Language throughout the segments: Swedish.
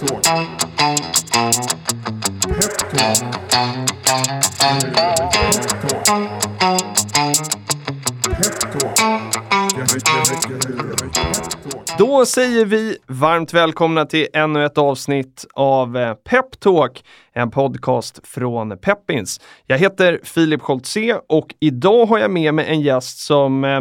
Peptalk. Peptalk. Då säger vi varmt välkomna till ännu ett avsnitt av eh, Peptalk, en podcast från Peppins. Jag heter Filip Scholtze och idag har jag med mig en gäst som eh,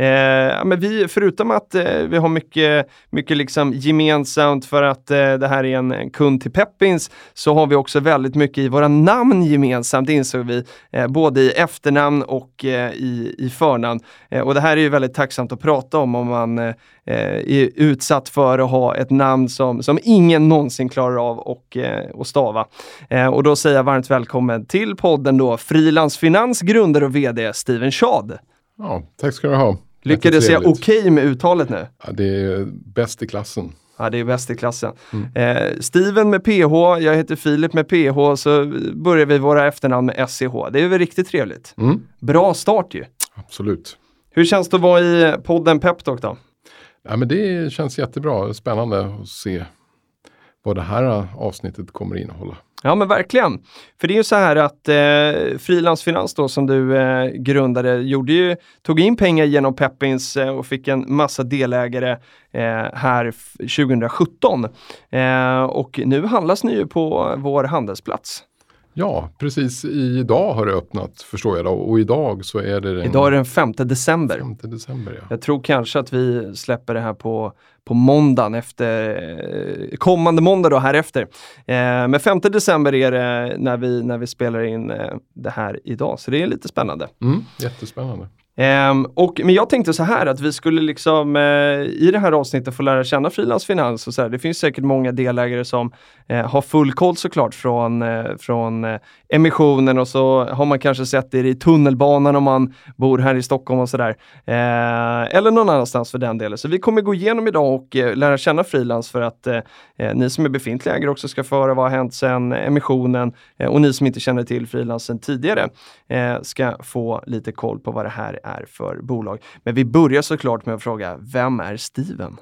eh, men vi, förutom att eh, vi har mycket, mycket liksom gemensamt för att eh, det här är en, en kund till Peppins, så har vi också väldigt mycket i våra namn gemensamt insåg vi, eh, både i efternamn och eh, i, i förnamn. Eh, och det här är ju väldigt tacksamt att prata om om man eh, eh, är utsatt för att ha ett namn som, som ingen någonsin klarar av och, eh, och stava. Eh, och då säger jag varmt välkommen till podden då, Frilans Finans grundare och VD Steven Schad. Ja, tack ska du ha. Lyckades jag okej med uttalet nu? Ja, det är bäst i klassen. Ja, det är bäst i klassen. Mm. Eh, Steven med PH, jag heter Filip med PH, så börjar vi våra efternamn med SCH. Det är väl riktigt trevligt. Mm, Bra start ju. absolut. Hur känns det att vara i podden Peptalk då? Ja, men det känns jättebra. Spännande att se vad det här avsnittet kommer innehålla. Ja men verkligen. För det är ju så här att eh, Frilansfinans då som du eh, grundade gjorde ju, tog in pengar genom Peppins eh, och fick en massa delägare eh, här f- 2017. Eh, och nu handlas ni ju på vår handelsplats. Ja, precis idag har det öppnat förstår jag. Då. Och idag så är det den Idag är det den 5 december. 5 december. Ja. Jag tror kanske att vi släpper det här på, på måndagen efter, eh, kommande måndag då här efter. Eh, men 5 december är det när vi, när vi spelar in eh, det här idag, så det är lite spännande. Mm, jättespännande. Ehm, och, men jag tänkte så här att vi skulle liksom eh, i det här avsnittet få lära känna frilansfinans och så här. Det finns säkert många delägare som eh, har full koll såklart från, eh, från emissionen och så har man kanske sett det i tunnelbanan om man bor här i Stockholm och sådär. Eller någon annanstans för den delen. Så vi kommer gå igenom idag och eh, lära känna frilans för att eh, eh, ni som är befintliga ägare också ska få höra vad har hänt sedan emissionen och ni som inte känner till frilansen tidigare eh, ska få lite koll på vad det här är för bolag. Men vi börjar såklart med att fråga, vem är Steven?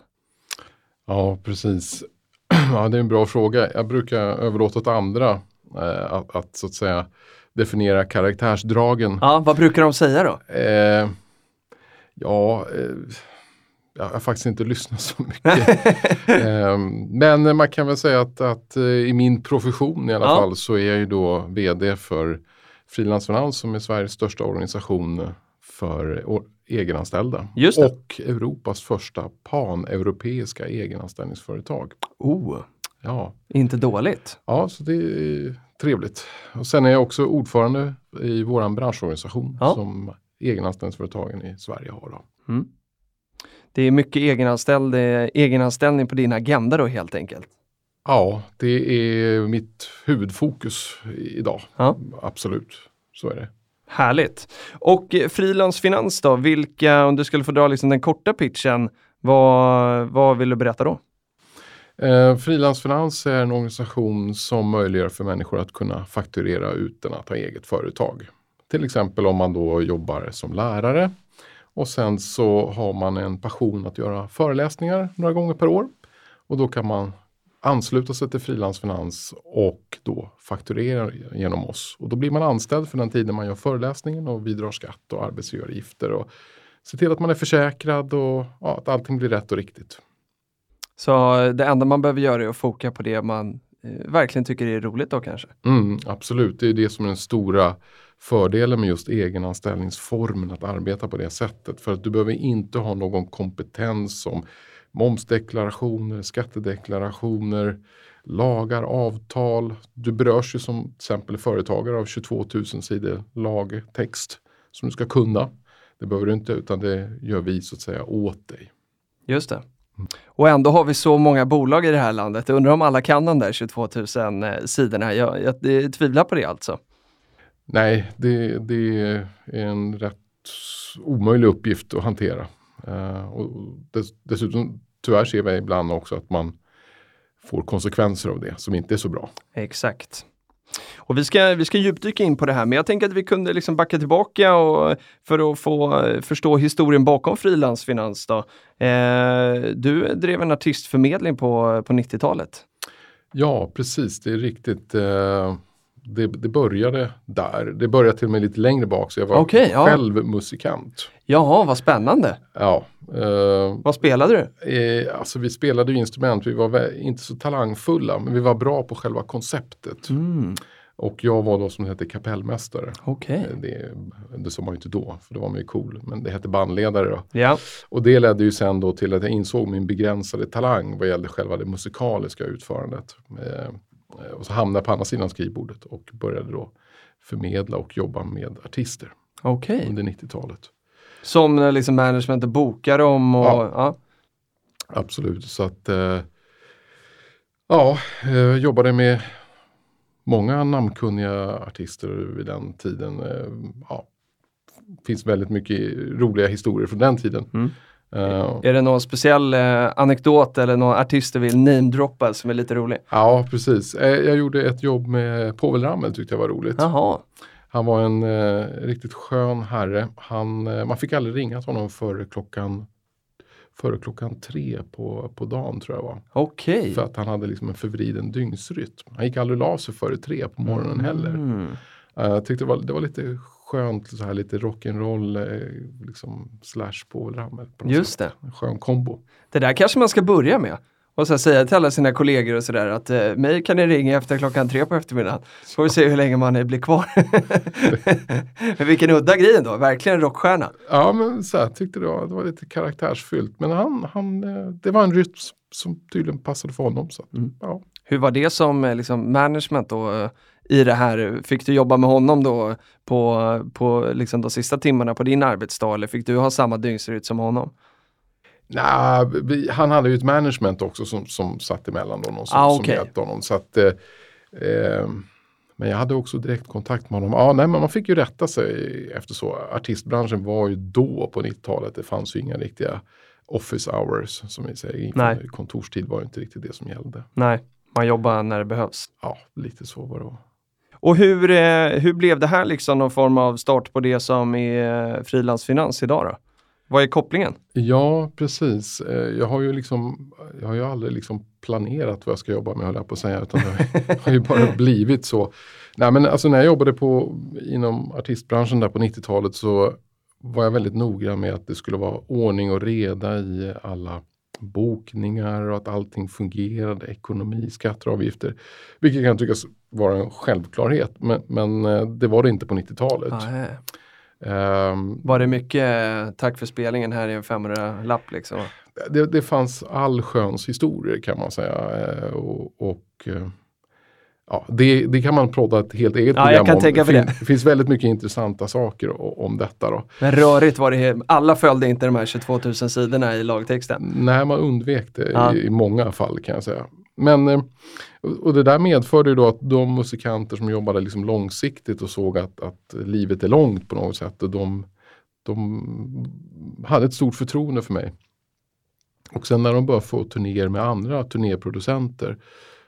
Ja, precis. Ja, det är en bra fråga. Jag brukar överlåta åt andra eh, att, att så att säga definiera karaktärsdragen. Ja, vad brukar de säga då? Eh, ja, eh, jag har faktiskt inte lyssnat så mycket. eh, men man kan väl säga att, att eh, i min profession i alla Ja. fall så är jag ju då VD för Frilansfinans som är Sveriges största organisation för egenanställda. Och Europas första paneuropeiska egenanställningsföretag. Oh, Ja, inte dåligt. ja, så det är trevligt. Och sen är jag också ordförande i våran branschorganisation Ja. som egenanställningsföretagen i Sverige har. Då. Mm. Det är mycket egenanställd, eh, egenanställning på din agenda då helt enkelt. Ja, det är mitt huvudfokus idag. Ja. Absolut, så är det. Härligt. Och eh, frilansfinans då, vilka, om du skulle få dra liksom den korta pitchen, vad, vad vill du berätta då? Eh, Frilansfinans är en organisation som möjliggör för människor att kunna fakturera utan att ha eget företag. Till exempel om man då jobbar som lärare och sen så har man en passion att göra föreläsningar några gånger per år. Och då kan man ansluta sig till Frilansfinans och då fakturera genom oss. Och då blir man anställd för den tiden man gör föreläsningen och vi drar skatt och arbetsgivaravgifter och ser till att man är försäkrad och ja, att allting blir rätt och riktigt. Så det enda man behöver göra är att foka på det man eh, verkligen tycker är roligt då kanske. Mm, absolut, det är det som är den stora fördelen med just egenanställningsformen att arbeta på det sättet. För att du behöver inte ha någon kompetens som momsdeklarationer, skattedeklarationer, lagar, avtal. Du berörs ju som till exempel företagare av 22 000 sidor lagtext som du ska kunna. Det behöver du inte utan det gör vi så att säga åt dig. Just det. Och ändå har vi så många bolag i det här landet. Jag undrar om alla kan de där 22 000 eh, sidorna. Jag, jag, jag tvivlar på det alltså. Nej, det, det är en rätt omöjlig uppgift att hantera. Eh, och dess, dessutom tyvärr ser vi ibland också att man får konsekvenser av det som inte är så bra. Exakt. Och vi ska, vi ska djupdyka in på det här, men jag tänker att vi kunde liksom backa tillbaka och, för att få eh, förstå historien bakom frilansfinans. Då. Eh, du drev en artistförmedling på, på 90-talet. Ja, precis. Det är riktigt. Eh, det, det började där. Det började till och med lite längre bak så jag var Okej, ja. själv musikant. Jaha, vad spännande. Ja, eh, Vad spelade du? eh, alltså vi spelade instrument, vi var inte så talangfulla men vi var bra på själva konceptet. Mm, Och jag var då som det hette kapellmästare. Okej. Eh, Det, det sa man ju inte då, för då var man ju cool. Men det hette bandledare då. Ja, Och det ledde ju sen då till att jag insåg min begränsade talang vad gällde själva det musikaliska utförandet. Eh, och så hamnade jag på andra sidan skrivbordet och började då förmedla och jobba med artister okej. under 90-talet. Som när liksom managementet bokar dem och Ja. ja. Absolut, så att eh, ja, eh, jobbade med många namnkunniga artister vid den tiden. Eh, ja, finns väldigt mycket roliga historier från den tiden. Mm. Eh, Är det någon speciell eh, anekdot eller någon artist du vill namedroppa som är lite rolig? Ja, precis. Eh, Jag gjorde ett jobb med Povel Ramel tyckte jag var roligt. Jaha, Han var en eh, riktigt skön herre. Han, man fick aldrig ringa till honom före klockan, före klockan tre på, på dagen tror jag var. okej. För att han hade liksom en förvriden dygnsrytm. Han gick aldrig och la sig före tre på morgonen heller. Mm. Eh, Jag tyckte det var, det var lite skönt, så här, lite rock'n'roll eh, liksom, slash något Just sätt. det. En skön kombo. Det där kanske man ska börja med. Och så säga till alla sina kollegor och sådär att eh, mig kan ni ringa efter klockan tre på eftermiddagen. Så får vi se hur länge man blir kvar. Men vilken udda grej ändå, verkligen en rockstjärna. Ja, men så här, tyckte det var, det var lite karaktärsfyllt. Men han, han, eh, det var en rytm som tydligen passade för honom. Så Mm. ja. Hur var det som eh, liksom, management då i det här? Fick du jobba med honom då på, på liksom, de sista timmarna på din arbetsdag eller fick du ha samma dygnsrytm som honom? Nej, vi, han hade ju ett management också som, som satt emellan honom. Som, Ah, som okej. hjälpte honom. Så att, eh, eh, men jag hade också direkt kontakt med honom. Ja, nej, men man fick ju rätta sig efter så. Artistbranschen var ju då på 90-talet. Det fanns ju inga riktiga office hours som vi säger. Nej. Kontorstid var ju inte riktigt det som gällde. Nej, man jobbar när det behövs. Ja, lite så var det. var. Och hur, eh, hur blev det här liksom någon form av start på det som är eh, frilansfinans idag då? Vad är kopplingen? Ja, precis. Eh, jag har ju liksom, jag har ju aldrig liksom planerat vad jag ska jobba med höll jag på att säga. Utan det har ju bara blivit så. Nej, men alltså när jag jobbade på, inom artistbranschen där på 90-talet så var jag väldigt noggrann med att det skulle vara ordning och reda i alla bokningar och att allting fungerade, ekonomi, skatter och avgifter. Vilket kan tyckas vara en självklarhet, men, men eh, det var det inte på 90-talet. Nej. Ehm, Var det mycket eh, tack för spelningen här i en 500-lapp liksom? det, det fanns allsköns historier kan man säga. Eh, och, och ja, det, det kan man prata ett helt eget Ja, program jag kan om. tänka mig fin- det. det finns väldigt mycket intressanta saker om detta. Då. Men rörigt var det, alla följde inte de här 22 000 sidorna i lagtexten. Nej, man undvek det Ja. i, i många fall kan jag säga. Men, eh, och det där medförde ju då att de musikanter som jobbade liksom långsiktigt och såg att, att livet är långt på något sätt, de, de hade ett stort förtroende för mig. Och sen när de började få turnéer med andra turnéproducenter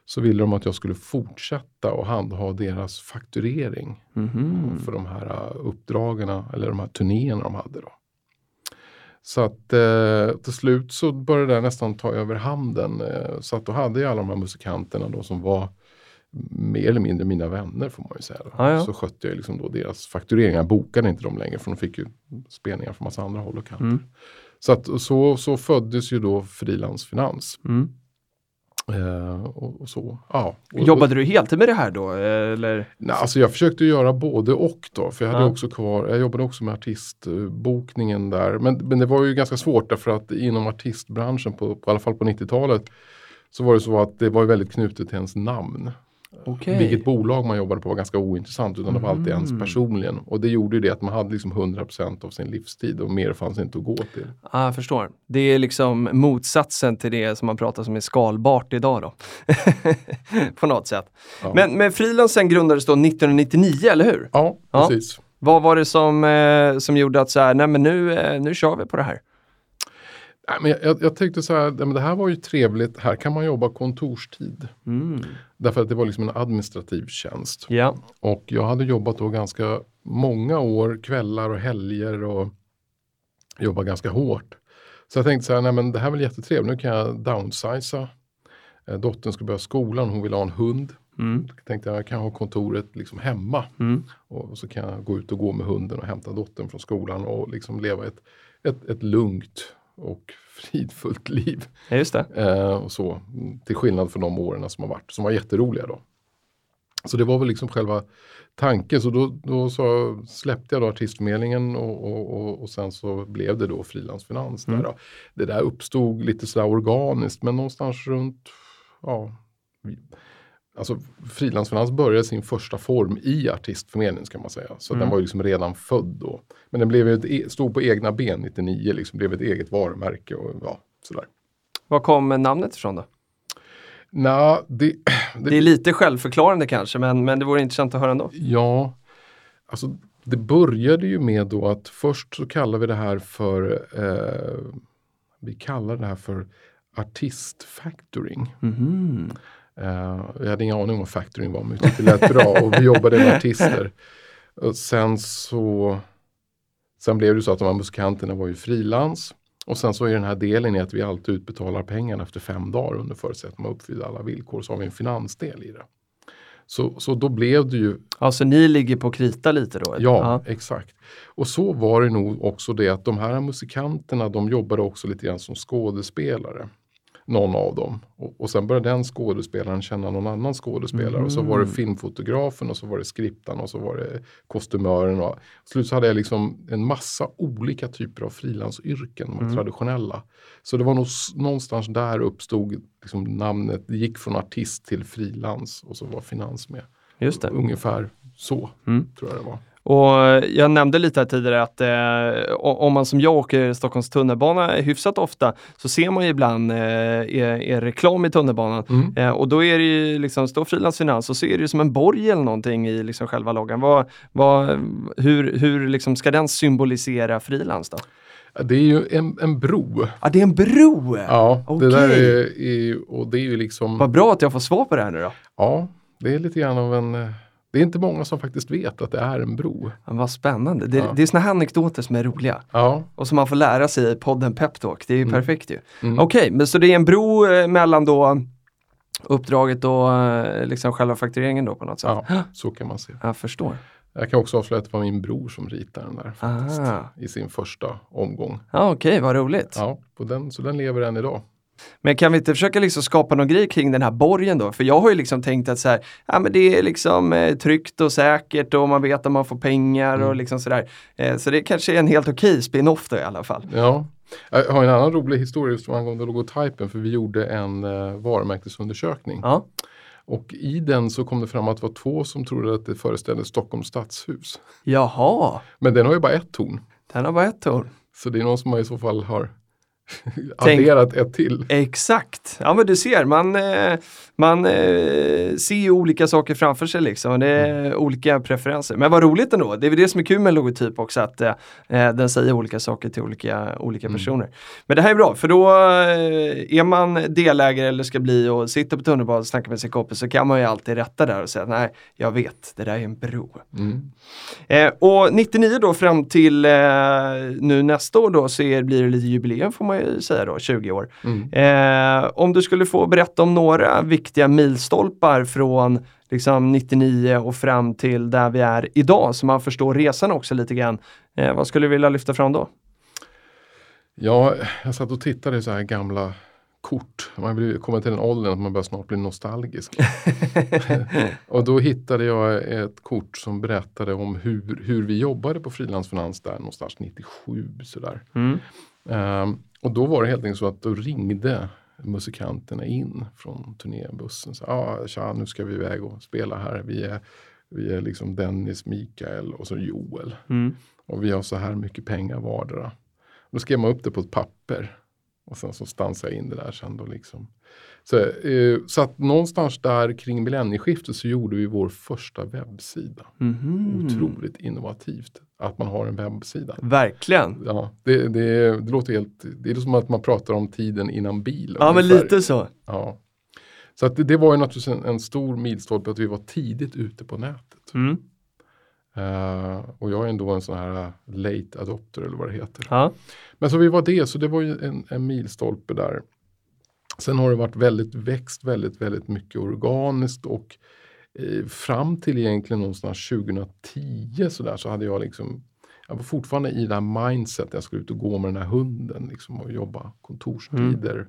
så ville de att jag skulle fortsätta och handha deras fakturering Mhm. för de här uh, uppdragen eller de här turnéerna de hade. Då. Så att eh, till slut så började det nästan ta över handen. Eh, så att då hade jag alla de här musikanterna då som var mer eller mindre mina vänner får man ju säga. Då. Ja. Så skötte jag liksom då deras faktureringar. Bokade inte dem längre för de fick ju spelningar från massa andra håll och kanter. Mm. Så, att, så, så föddes ju då frilansfinans. Mm. Eh, och, och så, ja. Och, Jobbade du heltid med det här då? Eller? Nej, alltså jag försökte göra både och då. För jag hade Ja. också kvar, jag jobbade också med artistbokningen där. Men, men det var ju ganska svårt därför att inom artistbranschen, på, på i alla fall på 90-talet, så var det så att det var väldigt knutet till ens namn. Okej. Vilket bolag man jobbade på var ganska ointressant utan det var alltid ens Mm. personligen. Och det gjorde ju det att man hade liksom 100% av sin livstid och mer fanns inte att gå till. Ah, jag förstår. Det är liksom motsatsen till det som man pratar som är skalbart idag då. På något sätt. Ja, Men, men frilansen grundades då 1999, eller hur? ja Ja. precis. Vad var det som, eh, som gjorde att så här, nej men nu, eh, nu kör vi på det här? Nej, men jag, jag, tyckte så här, men det här var ju trevligt, här kan man jobba kontorstid. Mm. Därför att det var liksom en administrativ tjänst. Ja, Och jag hade jobbat då ganska många år, kvällar och helger och jobbat ganska hårt. Så jag tänkte så här, nej men det här är väl jättetrevligt, nu kan jag downsiza. Eh, dottern skulle börja skolan, hon ville ha en hund. Mm. Jag tänkte jag kan ha kontoret liksom hemma Mm. och så kan jag gå ut och gå med hunden och hämta dottern från skolan och liksom leva ett, ett, ett lugnt och fridfullt liv. Ja, just det. Eh, och så, till skillnad från de åren som har varit, som var jätteroliga då. Så det var väl liksom själva tanken. Så då, då så släppte jag då artistförmedlingen och, och, och, och sen så blev det då frilansfinans. Mm. Där. Det där uppstod lite sådär organiskt men någonstans runt, ja, Alltså frilansfinans började sin första form i artistförmedling ska man säga. Så Mm. den var ju liksom redan född då. Men den blev ett, e- stod på egna ben 99, liksom blev ett eget varumärke och ja, sådär. Var kom namnet ifrån då? Nå, det, Det är lite självförklarande kanske, men, men det vore intressant att höra ändå. Ja, alltså det började ju med då att först så kallar vi det här för eh, vi kallar det här för artistfactoring. Mhm. Eh, jag hade ingen aning om vad factoring var men vi tyckte det lät bra och vi jobbade med artister. Och sen så Sen blev det så att de här musikanterna var ju frilans. Och sen så är den här delen i att vi alltid utbetalar pengarna efter fem dagar under förutsättning att man uppfyller alla villkor. Så har vi en finansdel i det. Så, så då blev det ju Alltså ni ligger på krita lite då? Ja, exakt. Och så var det nog också det att de här musikanterna de jobbade också lite grann som skådespelare. Någon av dem. Och, och sen började den skådespelaren känna någon annan skådespelare. Och så var det Mm. filmfotografen och så var det skriptan och så var det kostymören. Och, till slut så hade jag liksom en massa olika typer av frilansyrken, de Mm. traditionella. Så det var nog någonstans där uppstod liksom namnet, det gick från artist till frilans och så var finans med. Just det. Ungefär så Mm. tror jag det var. Och jag nämnde lite här tidigare att eh, om man som jag åker Stockholms tunnelbana hyfsat ofta så ser man ju ibland eh, er, er reklam i tunnelbanan. Mm. Eh, och då är det ju liksom, står frilansfinans och så är det ju som en borg eller någonting i liksom själva loggan. Vad, vad, hur hur liksom ska den symbolisera frilans då? Det är ju en, en bro. Ja, det är en bro! Ja, Okej. det där är, är, och det är ju liksom, Vad bra att jag får svar på det här nu då. ja, det är lite grann av en, eh, det är inte många som faktiskt vet att det är en bro. Ja, vad spännande. Det, Ja. det är såna här anekdoter som är roliga. Ja, Och som man får lära sig i podden Peptalk. Det är ju Mm. perfekt ju. mm. Okej, men så det är en bro eh, mellan då uppdraget och eh, liksom själva faktureringen då på något sätt? ja, så kan man se. Jag förstår. Jag kan också avslöja att det var min bror som ritade den där faktiskt. Aha. I sin första omgång. Ja, Okej, vad roligt. Ja, och den, så den lever än idag. Men kan vi inte försöka liksom skapa någon grej kring den här borgen då? För jag har ju liksom tänkt att så här, ja men det är liksom eh, tryggt och säkert och man vet att man får pengar och Mm. liksom sådär. Eh, så det kanske är en helt okej spin-off då i alla fall. Ja. Jag har en annan rolig historia just angående logotypen för vi gjorde en eh, varumärkesundersökning. Ja, Och i den så kom det fram att det var två som trodde att det föreställde Stockholms stadshus. jaha, Men den har ju bara ett torn. den har bara ett torn. Så det är någon som i så fall har adderat ett till. Exakt, ja men du ser, man, eh, man eh, ser ju olika saker framför sig liksom. Det är olika preferenser. Men vad roligt ändå, det är väl det som är kul med logotyp också, att eh, den säger olika saker till olika, olika Mm. personer. Men det här är bra, för då är man delägare eller ska bli och sitter på tunnelbanan och snackar med sin kompis så kan man ju alltid rätta där och säga nej, jag vet, det där är en bro. Mm. Eh, och 99 då fram till eh, nu nästa år då så är, blir det lite jubileum får man säga då, 20 år. Mm. Eh, om du skulle få berätta om några viktiga milstolpar från liksom 99 och fram till där vi är idag så man förstår resan också lite grann. Eh, vad skulle du vilja lyfta fram då? Ja, jag satt och tittade i så här gamla kort. Man blir- kommer till den åldern att man börjar snart bli nostalgisk. och då hittade jag ett kort som berättade om hur, hur vi jobbade på frilansfinans där någonstans 97 sådär. Mm. Ehm, och då var det helt enkelt så att då ringde musikanterna in från turnébussen. Så, ah, tja, nu ska vi iväg och spela här. Vi är, vi är liksom Dennis, Mikael och så Joel. Mm. Och vi har så här mycket pengar vardera. Då skrev man upp det på ett papper. Och sen så stansade jag in det där sen då liksom. Så, eh, så att någonstans där kring millennieskiftet så gjorde vi vår första webbsida. Mhm. Otroligt innovativt att man har en webbsida. Verkligen. Ja, det, det, det låter helt, det är som att man pratar om tiden innan bilen. Ja men lite så. Ja. Så att det, det var ju naturligtvis en, en stor milstolpe att vi var tidigt ute på nätet. Mm. Eh, och jag är ändå en sån här uh, late adopter eller vad det heter. Ja. Men så vi var det, så det var ju en, en milstolpe där. Sen har det varit väldigt växt väldigt, väldigt mycket organiskt och eh, fram till egentligen någonstans 2010 så, där, så hade jag liksom jag var fortfarande i det här mindset, jag skulle ut och gå med den här hunden liksom, och jobba kontorstider. Mm.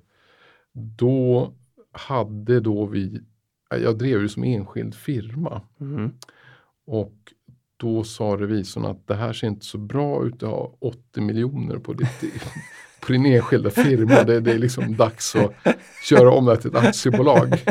Då hade då vi, jag drev ju som enskild firma. Mm. Och då sa revisorn att det här ser inte så bra ut, du har 80 miljoner på, ditt, på din enskilda firma. Det, det, är liksom dags att köra om det till ett aktiebolag.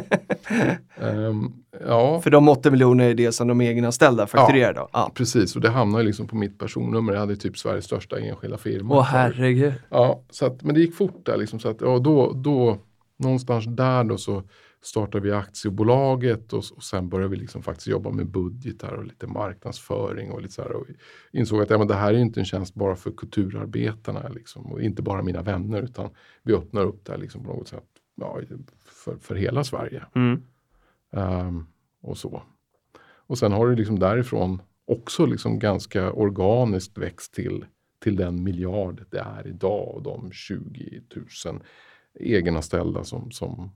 Um, ja. För de 80 miljoner är det som de egenanställda fakturerar ja, då? Ja, precis. Och det hamnar liksom på mitt personnummer. Jag hade typ Sveriges största enskilda firma. Åh herregud. Ja, så att, men det gick fort där. Liksom, så att, ja, då, då, någonstans där då så startade vi aktiebolaget och, och sen började vi liksom faktiskt jobba med budgetar och lite marknadsföring och lite så här, och insåg att ja, men det här är inte en tjänst bara för kulturarbetarna liksom, och inte bara mina vänner utan vi öppnar upp det här liksom på något sätt ja, för, för hela Sverige. Mm. Um, och så. Och sen har det liksom därifrån också liksom ganska organiskt växt till, till den miljard det är idag och de 20 000 egenanställda som, som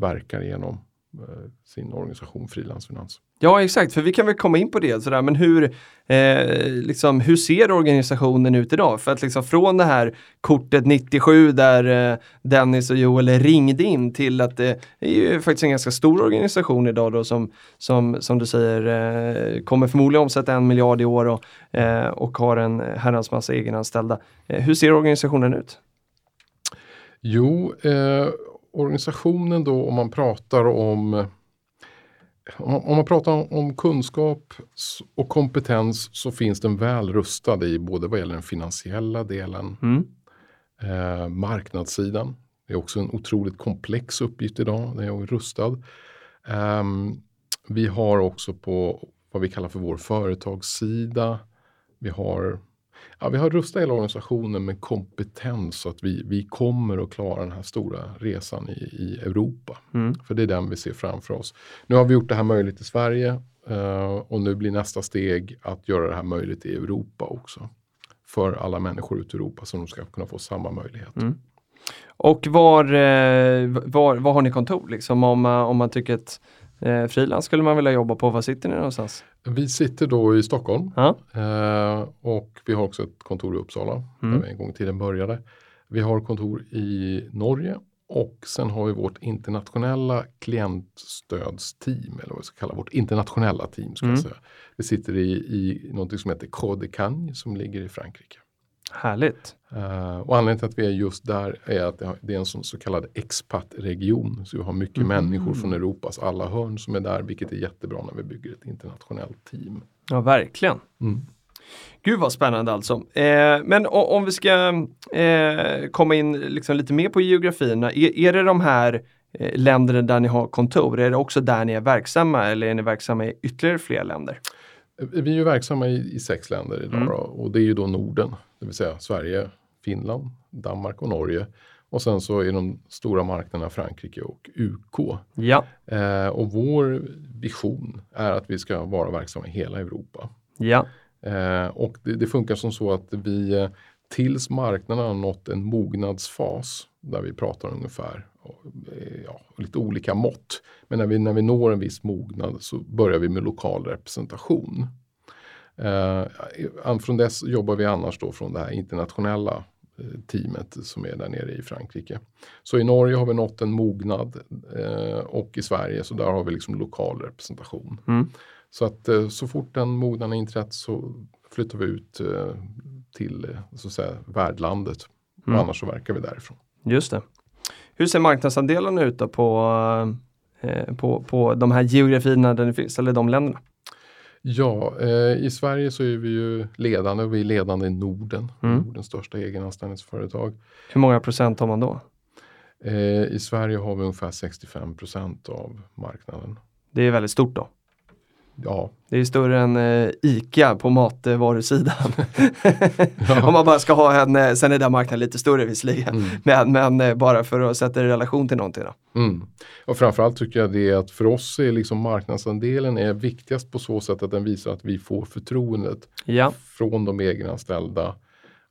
verkar genom eh, sin organisation Frilansfinans. Ja exakt, för vi kan väl komma in på det. Sådär. Men hur, eh, liksom, hur ser organisationen ut idag? För att liksom från det här kortet 97 där eh, Dennis och Joel ringde in till att det är ju faktiskt en ganska stor organisation idag då som, som, som du säger eh, kommer förmodligen omsätta en miljard i år och, eh, och har en herrans massa egenanställda. Eh, hur ser organisationen ut? Jo, eh, organisationen då om man pratar om om man pratar om kunskap och kompetens så finns den väl rustad i både vad gäller den finansiella delen, mm. eh, marknadssidan. Det är också en otroligt komplex uppgift idag, den är rustad. Eh, vi har också på vad vi kallar för vår företagssida. Vi har Ja, vi har rustat hela organisationen med kompetens så att vi, vi kommer att klara den här stora resan i, i Europa. Mm. För det är den vi ser framför oss. Nu har vi gjort det här möjligt i Sverige uh, och nu blir nästa steg att göra det här möjligt i Europa också. För alla människor ute i Europa som de ska kunna få samma möjlighet. Mm. Och var, eh, var, var har ni kontor liksom om, om man tycker att Eh, frilans skulle man vilja jobba på. Var sitter ni någonstans? Vi sitter då i Stockholm ja. eh, och vi har också ett kontor i Uppsala mm. där vi en gång i tiden började. Vi har kontor i Norge och sen har vi vårt internationella klientstödsteam eller vad vi ska kalla vårt internationella team. Ska mm. säga. Det sitter i, i något som heter Code Cagne som ligger i Frankrike. Härligt. Uh, och anledningen till att vi är just där är att det är en sån så kallad expat-region. Så vi har mycket mm. människor från Europas alla hörn som är där, vilket är jättebra när vi bygger ett internationellt team. Ja, verkligen. Mm. Gud vad spännande alltså. Eh, men om vi ska eh, komma in liksom lite mer på geografierna. Är, är det de här eh, länderna där ni har kontor? Är det också där ni är verksamma eller är ni verksamma i ytterligare fler länder? Vi är ju verksamma i, i sex länder idag mm. och det är ju då Norden, det vill säga Sverige, Finland, Danmark och Norge. Och sen så är de stora marknaderna Frankrike och UK. Ja. Eh, och vår vision är att vi ska vara verksamma i hela Europa. Ja. Eh, och det, det, funkar som så att vi eh, tills marknaden har nått en mognadsfas där vi pratar ungefär eh, ja, lite olika mått. Men när vi, när vi når en viss mognad så börjar vi med lokal representation. Eh, från dess jobbar vi annars då från det här internationella eh, teamet som är där nere i Frankrike. Så i Norge har vi nått en mognad eh, och i Sverige så där har vi liksom lokal representation. Mm. Så att eh, så fort den mognaden inträtt så flyttar vi ut eh, till eh, så att säga, värdlandet. Mm. annars så verkar vi därifrån. Just det. Hur ser marknadsandelarna ut på, på, på de här geografierna där ni finns, eller de länderna? Ja, eh, i Sverige så är vi ju ledande och vi är ledande i Norden. Mm. Nordens största egenanställningsföretag. Hur många procent har man då? Eh, I Sverige har vi ungefär 65 procent av marknaden. Det är väldigt stort då? Ja. Det är större än eh, ICA på matvarusidan. Om man bara ska ha en, eh, sen är den marknaden lite större visserligen, mm. men, men eh, bara för att sätta det i relation till någonting. Då. Mm. Och framförallt tycker jag det är att för oss är liksom marknadsandelen är viktigast på så sätt att den visar att vi får förtroendet ja. från de egenanställda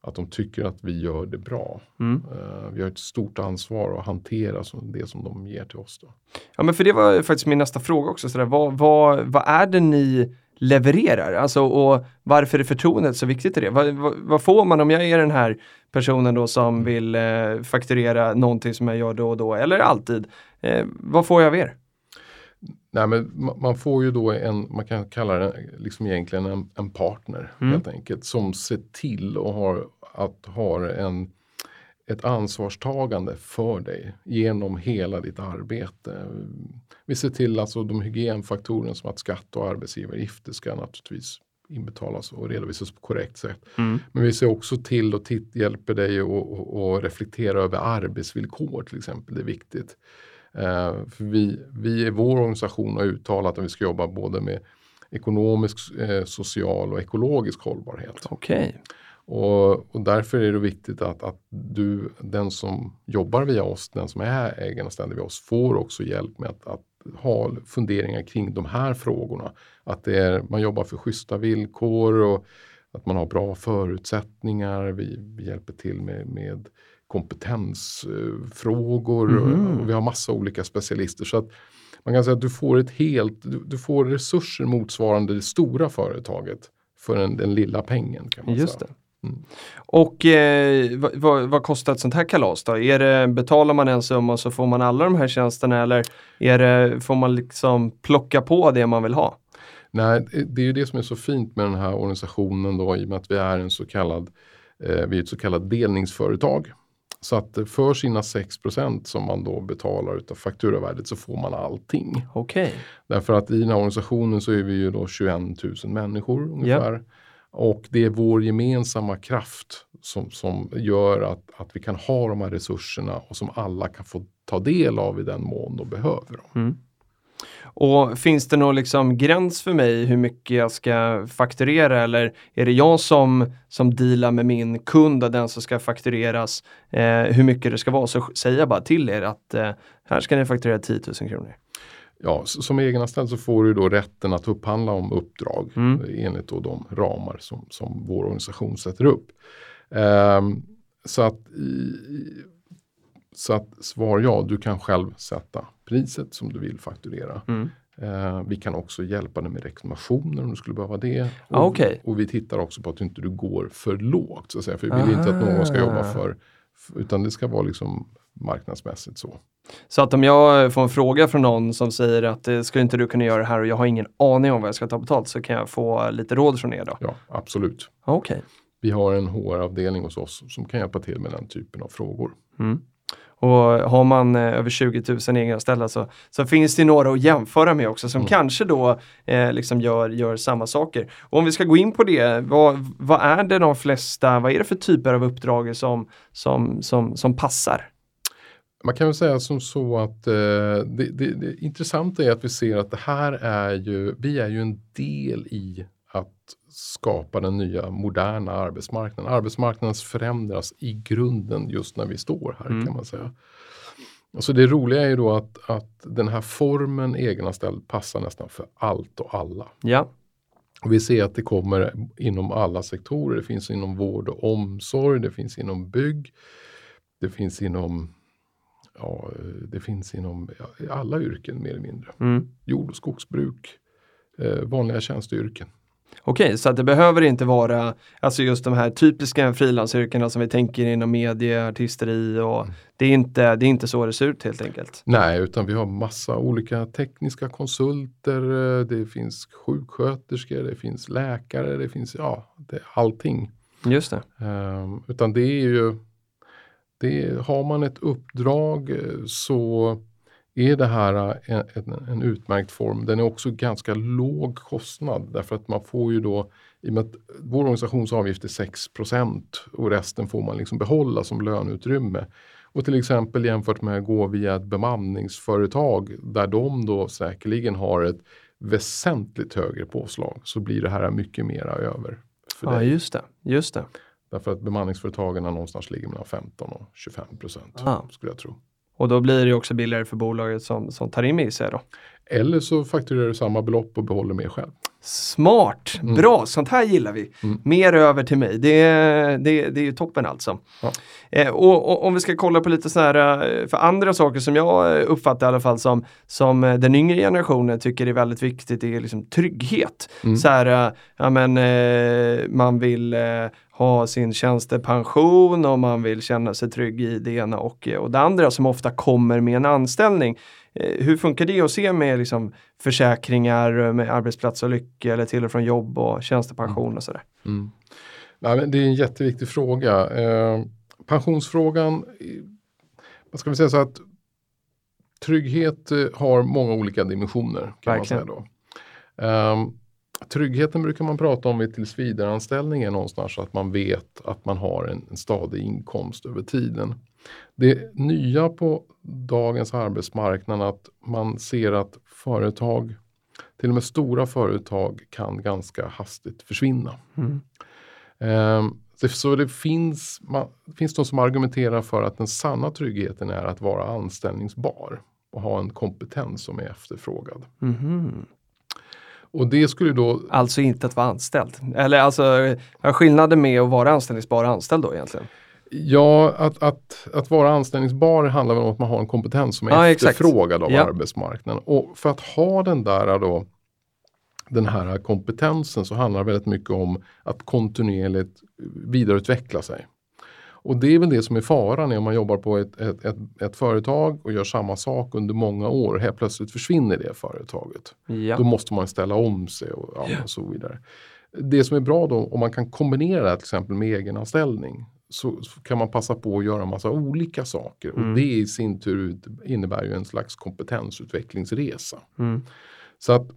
att de tycker att vi gör det bra. Mm. Eh, vi har ett stort ansvar att hantera det som de ger till oss. Då. Ja, men för det var faktiskt min nästa fråga också. Sådär. Vad, vad, vad är det ni levererar? Alltså, och varför är förtroendet så viktigt i det? Vad, vad, vad, får man om jag är den här personen då som Mm. vill eh, fakturera någonting som jag gör då och då, eller alltid? Eh, vad får jag av er? Nej, men ma- man får ju då en, man kan kalla det liksom egentligen en, en partner Mm. helt enkelt som ser till och har, att har en, ett ansvarstagande för dig genom hela ditt arbete. Vi ser till alltså de hygienfaktorerna som att skatt och arbetsgivaravgifter ska naturligtvis inbetalas och redovisas på korrekt sätt. Mm. Men vi ser också till och titt, hjälper dig att reflektera över arbetsvillkor till exempel. Det är viktigt. Eh, för vi, vi i vår organisation har uttalat att vi ska jobba både med ekonomisk, eh, social och ekologisk hållbarhet. Okej. Och, och därför är det viktigt att, att du, den som jobbar via oss, den som är ägaranställd via oss, får också hjälp med att, att ha funderingar kring de här frågorna. Att det är, man jobbar för schyssta villkor och att man har bra förutsättningar. Vi, vi hjälper till med, med kompetensfrågor Mhm. och vi har massa olika specialister. Så att man kan säga att du får ett helt, du, du får resurser motsvarande det stora företaget för den, den lilla pengen. Kan man Just säga. det. Mm. Och eh, vad, vad, kostar ett sånt här kalas då? Är det, betalar man en summa så får man alla de här tjänsterna eller är det, får man liksom plocka på det man vill ha? Nej, det är ju det som är så fint med den här organisationen då i och med att vi är en så kallad, eh, vi är ett så kallat delningsföretag. Så att för sina 6% som man då betalar utav fakturavärdet så får man allting. Okej. Därför att i den här organisationen så är vi ju då 21 000 människor ungefär. Och det är vår gemensamma kraft som, som gör att, att vi kan ha de här resurserna och som alla kan få ta del av i den mån de behöver dem. Mm. Och finns det någon liksom gräns för mig hur mycket jag ska fakturera eller är det jag som, som dealar med min kund och den som ska faktureras eh, hur mycket det ska vara så säger jag bara till er att eh, här ska ni fakturera 10 000 kronor. Ja, som egenanställd så får du då rätten att upphandla om uppdrag Mm. enligt då de ramar som, som vår organisation sätter upp. Ehm, så, att, så att svar ja, du kan själv sätta priset som du vill fakturera. Mm. Eh, vi kan också hjälpa dig med reklamationer om du skulle behöva det. Ah, Och, okej. och vi tittar också på att inte du går för lågt. Så att säga. För vi vill inte att någon ska jobba Ah. för, för utan det ska vara liksom marknadsmässigt så. Så att om jag får en fråga från någon som säger att eh, skulle inte du kunna göra det här och jag har ingen aning om vad jag ska ta betalt så kan jag få lite råd från er då? Ja, absolut. Okej. Vi har en HR-avdelning hos oss som kan hjälpa till med den typen av frågor. Mm. Och har man eh, över 20 000 egenanställda så, så finns det några att jämföra med också som Mm. kanske då eh, liksom gör, gör samma saker. Och om vi ska gå in på det, vad, vad är det de flesta, vad är det för typer av uppdrag som, som, som, som passar? Man kan väl säga som så att eh, det, det, det intressanta är att vi ser att det här är ju, vi är ju en del i att skapa den nya moderna arbetsmarknaden. Arbetsmarknaden förändras i grunden just när vi står här Mm. kan man säga. Så det roliga är ju då att, att den här formen egenanställd passar nästan för allt och alla. Ja, Och vi ser att det kommer inom alla sektorer. Det finns inom vård och omsorg, det finns inom bygg, det finns inom Ja, det finns inom alla yrken mer eller mindre. mm. Jord och skogsbruk, eh, vanliga tjänsteyrken. Okej, så att det behöver inte vara alltså just de här typiska frilansyrkena som vi tänker inom medie, artisteri och Mm. det, är inte, det är inte så det ser ut helt enkelt. Nej, utan vi har massa olika tekniska konsulter, eh, det finns sjuksköterskor, det finns läkare, det finns ja, det, allting. Just det. Ehm, utan det är ju, det, har man ett uppdrag eh, så är det här eh, en, en, en utmärkt form. Den är också ganska låg kostnad därför att man får ju då, i och med att vår organisationsavgift är 6 och resten får man liksom behålla som löneutrymme. Och till exempel jämfört med att gå via ett bemanningsföretag där de då säkerligen har ett väsentligt högre påslag så blir det här mycket mera över Ja, dig. just det. Just det. Därför att bemanningsföretagen någonstans ligger mellan 15 och 25 procent. Ah. Skulle jag tro. Och då blir det också billigare för bolaget som, som tar in mig sig då. Eller så fakturerar du samma belopp och behåller mer själv. Smart, Mm. bra, sånt här gillar vi. Mm. Mer över till mig, det, det, det är ju toppen alltså. Ja. Eh, och, och om vi ska kolla på lite så här, eh, för andra saker som jag eh, uppfattar i alla fall som, som eh, den yngre generationen tycker är väldigt viktigt, det är liksom trygghet. Mm. Så här, ja men eh, man vill eh, ha sin tjänstepension och man vill känna sig trygg i det ena och, eh, och det andra som ofta kommer med en anställning. Eh, hur funkar det att se med liksom, försäkringar eh, med arbetsplatsolycka eller till och från jobb och tjänstepension och sådär? Mm. Nej, det är en jätteviktig fråga. Eh, pensionsfrågan, vad ska vi säga så att trygghet har många olika dimensioner. Kan man säga Verkligen. då. Eh, tryggheten brukar man prata om vid tillsvidareanställning är någonstans så att man vet att man har en, en stadig inkomst över tiden. Det nya på dagens arbetsmarknad är att man ser att företag, till och med stora företag kan ganska hastigt försvinna. Mm. Ehm, Så det finns, man, finns de som argumenterar för att den sanna tryggheten är att vara anställningsbar och ha en kompetens som är efterfrågad. Mhm. Och det skulle då, Alltså inte att vara anställd. Eller alltså, skillnaden med att vara anställningsbar och anställd då egentligen? ja att, att, att vara anställningsbar handlar väl om att man har en kompetens som är Ja, efterfrågad av Ja. arbetsmarknaden. Och för att ha den där då, den här kompetensen så handlar det väldigt mycket om att kontinuerligt vidareutveckla sig. Och det är väl det som är faran när man jobbar på ett, ett, ett, ett företag och gör samma sak under många år. Helt plötsligt försvinner det företaget. Ja. Då måste man ställa om sig och, ja, och så vidare. Det som är bra då om man kan kombinera det här till exempel med egenanställning så, så kan man passa på att göra en massa olika saker Mm. och det i sin tur innebär ju en slags kompetensutvecklingsresa. Mm. Så att,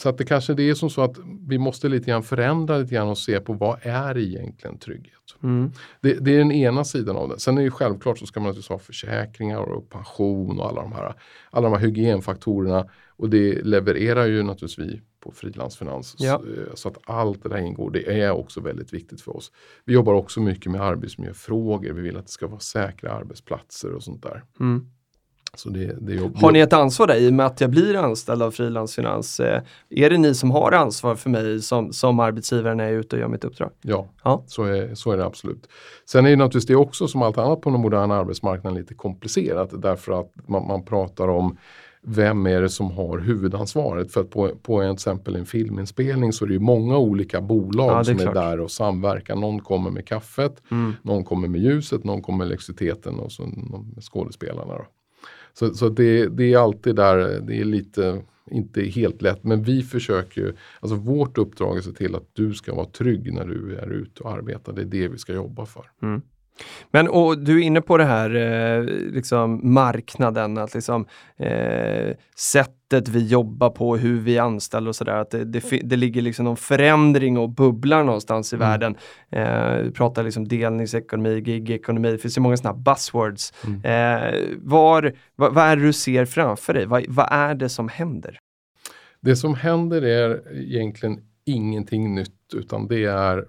så att det kanske det är som så att vi måste lite grann förändra lite grann och se på vad är egentligen trygghet. Mm. Det, det är den ena sidan av det. Sen är det självklart så ska man naturligtvis ha försäkringar och pension och alla de här, alla de här hygienfaktorerna. Och det levererar ju naturligtvis vi på Frilansfinans. Ja. Så, eh, Så att allt det där ingår. Det är också väldigt viktigt för oss. Vi jobbar också mycket med arbetsmiljöfrågor. Vi vill att det ska vara säkra arbetsplatser och sånt där. Mm. Det, det Har ni ett ansvar där i och med att jag blir anställd av Frilansfinans? Eh, är det ni som har ansvar för mig som, som arbetsgivare när jag är ute och gör mitt uppdrag? Ja, Ja. Så, är, så är det absolut. Sen är det naturligtvis det också som allt annat på den moderna arbetsmarknaden lite komplicerat därför att man, man pratar om vem är det som har huvudansvaret? För att på, på en, exempel en filminspelning så är det ju många olika bolag Ja, är som är klart. där och samverkar. Någon kommer med kaffet, Mm. någon kommer med ljuset, någon kommer med elektriciteten och så skådespelarna. Då. Så, så det, det är alltid där, det är lite, inte helt lätt, men vi försöker ju, alltså vårt uppdrag är att se till att du ska vara trygg när du är ute och arbetar. Det är det vi ska jobba för. Mm. Men och du är inne på det här eh, liksom marknaden, att liksom eh, sättet vi jobbar på, hur vi anställer och sådär, det, det, det ligger liksom någon förändring och bubblar någonstans i Mm. världen. Eh, vi pratar liksom delningsekonomi, gigekonomi, det finns ju många sådana buzzwords. Mm. Eh, var, vad, vad är det du ser framför dig? Vad, vad är det som händer? Det som händer är egentligen ingenting nytt utan det är,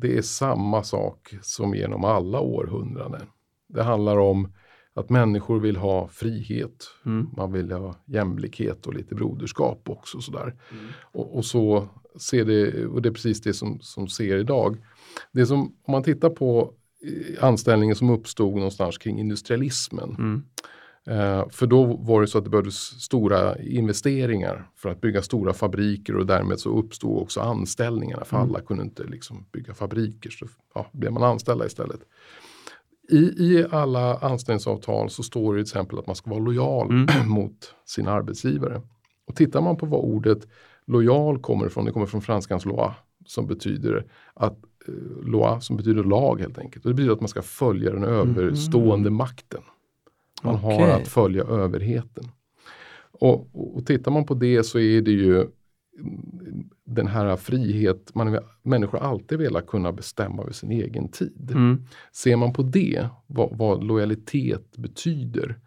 det är samma sak som genom alla århundraden. Det handlar om att människor vill ha frihet, Mm. man vill ha jämlikhet och lite broderskap också. Sådär. Och, och så ser det, och det är precis det som, som ser idag. Det som, om man tittar på eh, anställningen som uppstod någonstans kring industrialismen. Mm. Eh, för då var det så att det behövdes stora investeringar för att bygga stora fabriker och därmed så uppstod också anställningarna för alla kunde inte liksom bygga fabriker så ja, blev man anställda istället. I, I alla anställningsavtal så står det till exempel att man ska vara lojal mot sin arbetsgivare. Och tittar man på vad ordet lojal kommer ifrån, det kommer från franskans loi som betyder att eh, loi som betyder lag helt enkelt. Och det betyder att man ska följa den överstående makten. Man har Okej. att följa överheten. Och, och, tittar man på det så är det ju den här frihet, man, människor har alltid velat kunna bestämma över sin egen tid. Mm. Ser man på det, vad, vad lojalitet betyder,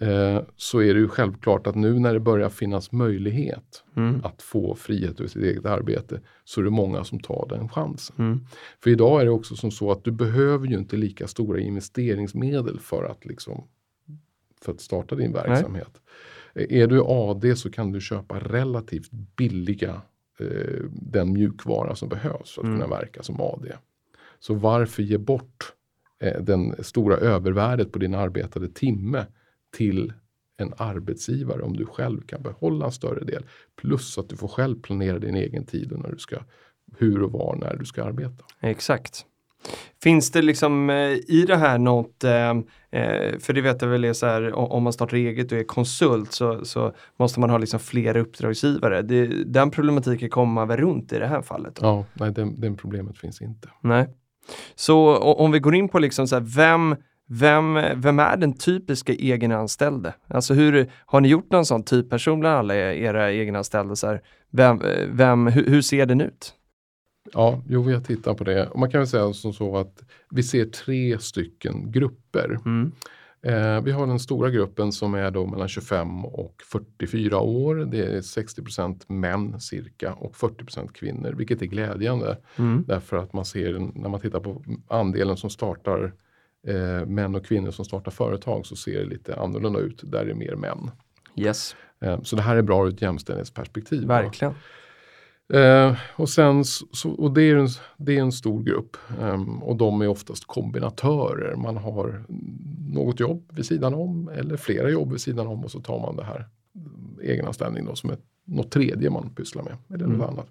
eh, så är det ju självklart att nu när det börjar finnas möjlighet Mm. att få frihet över sitt eget arbete så är det många som tar den chansen. Mm. För idag är det också som så att du behöver ju inte lika stora investeringsmedel för att, liksom, för att starta din verksamhet. Är du AD så kan du köpa relativt billiga eh, den mjukvara som behövs för att Mm. kunna verka som AD. Så varför ge bort eh, den stora övervärdet på din arbetade timme till en arbetsgivare om du själv kan behålla en större del. Plus att du får själv planera din egen tid och när du ska, hur och var när du ska arbeta. Exakt. Finns det liksom eh, i det här något, eh, eh, för det vet jag väl är så här, om man startar eget och är konsult så, så måste man ha liksom flera uppdragsgivare. Det, den problematiken kommer man väl runt i det här fallet? Ja, nej, den, den problemet finns inte. Nej. Så om vi går in på liksom så här, vem, vem, vem är den typiska egenanställde? Alltså hur, har ni gjort någon sån typperson bland alla era egenanställda? Så här, vem, vem, hur, hur ser den ut? Ja, jo, vi har tittat på det. Och man kan väl säga som så att vi ser tre stycken grupper. Mm. Eh, vi har den stora gruppen som är då mellan 25 och 44 år. Det är 60% män cirka och 40% kvinnor, vilket är glädjande. Mm. Därför att man ser när man tittar på andelen som startar eh, män och kvinnor som startar företag så ser det lite annorlunda ut. Där är mer män. Yes, Eh, så det här är bra ur ett jämställdhetsperspektiv. verkligen. Eh, och sen så, och det är en, det är en stor grupp Ehm, och de är oftast kombinatörer. Man har något jobb vid sidan om eller flera jobb vid sidan om och så tar man det här mm, egenanställning då som ett, något tredje man pysslar med eller något Mm. annat.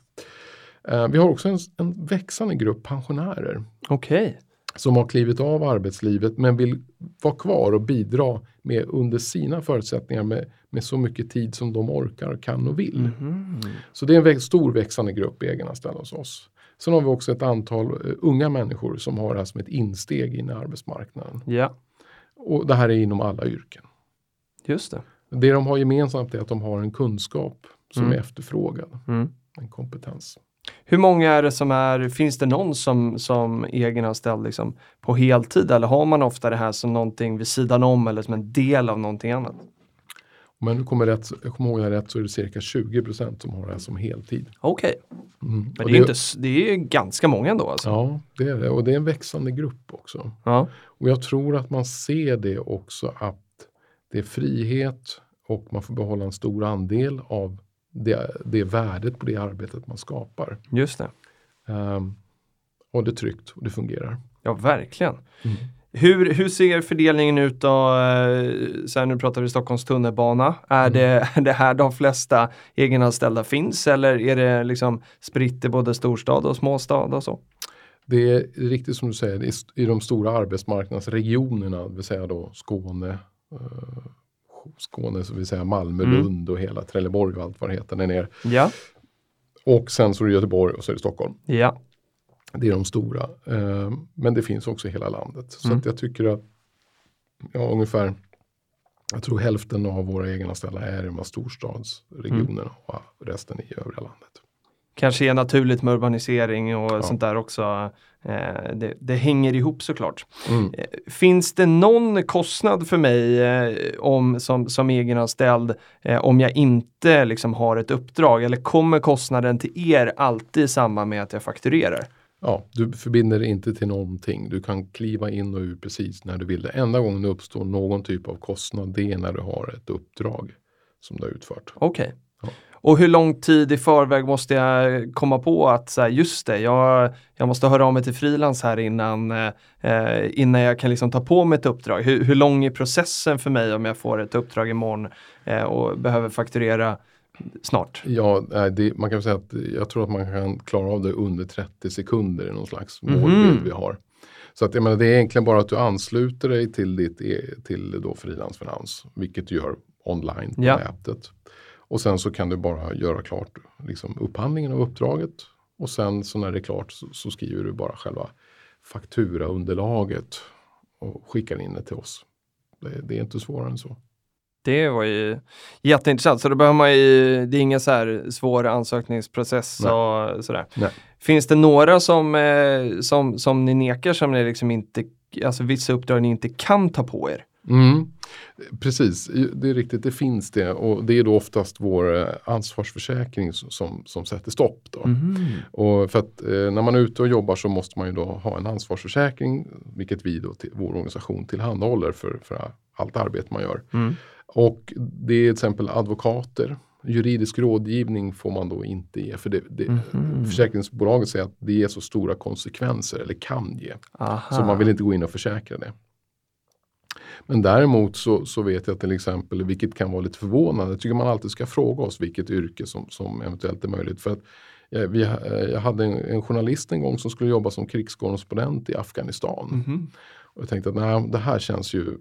Eh, vi har också en, en växande grupp pensionärer Okej. Som har klivit av arbetslivet men vill vara kvar och bidra med under sina förutsättningar med, med så mycket tid som de orkar, kan och vill. Mhm. Så det är en stor växande grupp egenanställda hos oss. Sen har vi också ett antal eh, unga människor som har det här som ett insteg in i arbetsmarknaden. Ja, Och det här är inom alla yrken. just det. Det de har gemensamt är att de har en kunskap som Mm. är efterfrågad, Mm. en kompetens. Hur många är det som är, finns det någon som, som egenanställd liksom på heltid eller har man ofta det här som någonting vid sidan om eller som en del av någonting annat? Om jag nu kommer, rätt, jag kommer ihåg det rätt så är det cirka 20% som har det här som heltid. Okej, Mm. men det är, inte, det är ganska många ändå alltså. Ja, det är det. Och det är en växande grupp också. Ja. Och jag tror att man ser det också att det är frihet och man får behålla en stor andel av det, det värdet på det arbetet man skapar. Just det. Ehm, och det är tryggt och det fungerar. Ja, verkligen. Mm. Hur, hur ser fördelningen ut då? eh, Så här, nu pratar vi Stockholms tunnelbana. Är, Mm. det, är det här de flesta egenanställda finns eller är det liksom spritt i både storstad och småstad och så? Det är riktigt som du säger, i de stora arbetsmarknadsregionerna, det vill säga då Skåne, eh, Skåne, så vill säga Malmö, Mm. Lund och hela Trelleborg och allt vad det heter där nere. Ja, Och sen så är det Göteborg och så är det Stockholm. ja, Det är de stora. Eh, men det finns också i hela landet. Så Mm. jag tycker att ja, ungefär jag tror hälften av våra egenanställda är i de här storstadsregionerna Mm. och resten i övriga landet. Kanske är naturligt med urbanisering och Ja. sånt där också. Eh, det, det hänger ihop såklart. Mm. Eh, Finns det någon kostnad för mig eh, om, som, som egenanställd om jag inte liksom har ett uppdrag? Eller kommer kostnaden till er alltid i samband med att jag fakturerar? Ja, du förbinder dig inte till någonting. Du kan kliva in och ut precis när du vill. Det enda gången det uppstår någon typ av kostnad det är när du har ett uppdrag som du har utfört. Okej. Ja. Och hur lång tid i förväg måste jag komma på att så här, just det, jag, jag måste höra av mig till frilans här innan, eh, eh, innan jag kan liksom ta på mig ett uppdrag. Hur, hur lång är processen för mig om jag får ett uppdrag imorgon eh, och behöver fakturera snart? Ja, det, man kan säga att jag tror att man kan klara av det under 30 sekunder i någon slags Mhm. målbild vi har. Så att jag menar, det är egentligen bara att du ansluter dig till ditt e- till då frilansfinans, vilket du gör online på Ja. nätet. Och sen så kan du bara göra klart liksom, upphandlingen av uppdraget och sen så när det är klart så, så skriver du bara själva fakturaunderlaget och skickar in det till oss. Det, det är inte svårare än så. Det var ju jätteintressant. Så då behöver man ju, det är ingen så här svår ansökningsprocess Nej. och sådär. Nej. Finns det några som, eh, som, som ni nekar som ni liksom inte, alltså vissa uppdrag ni inte kan ta på er? Mm. Precis, det är riktigt, det finns det och det är då oftast vår eh, ansvarsförsäkring som, som, sätter stopp. Då. Och för att eh, när man är ute och jobbar så måste man ju då ha en ansvarsförsäkring, vilket vi då till, vår organisation tillhandahåller för, för allt arbete man gör. Mm. Och det är till exempel advokater. Juridisk rådgivning får man då inte ge för det, det, Mhm. försäkringsbolaget säger att det ger så stora konsekvenser eller kan ge. Aha. Så man vill inte gå in och försäkra det. Men däremot så, så vet jag till exempel, vilket kan vara lite förvånande, jag tycker man alltid ska fråga oss vilket yrke som, som eventuellt är möjligt. För att, eh, vi, eh, jag hade en, en journalist en gång som skulle jobba som krigskorrespondent i Afghanistan. Mhm. Och jag tänkte att nej, det här känns ju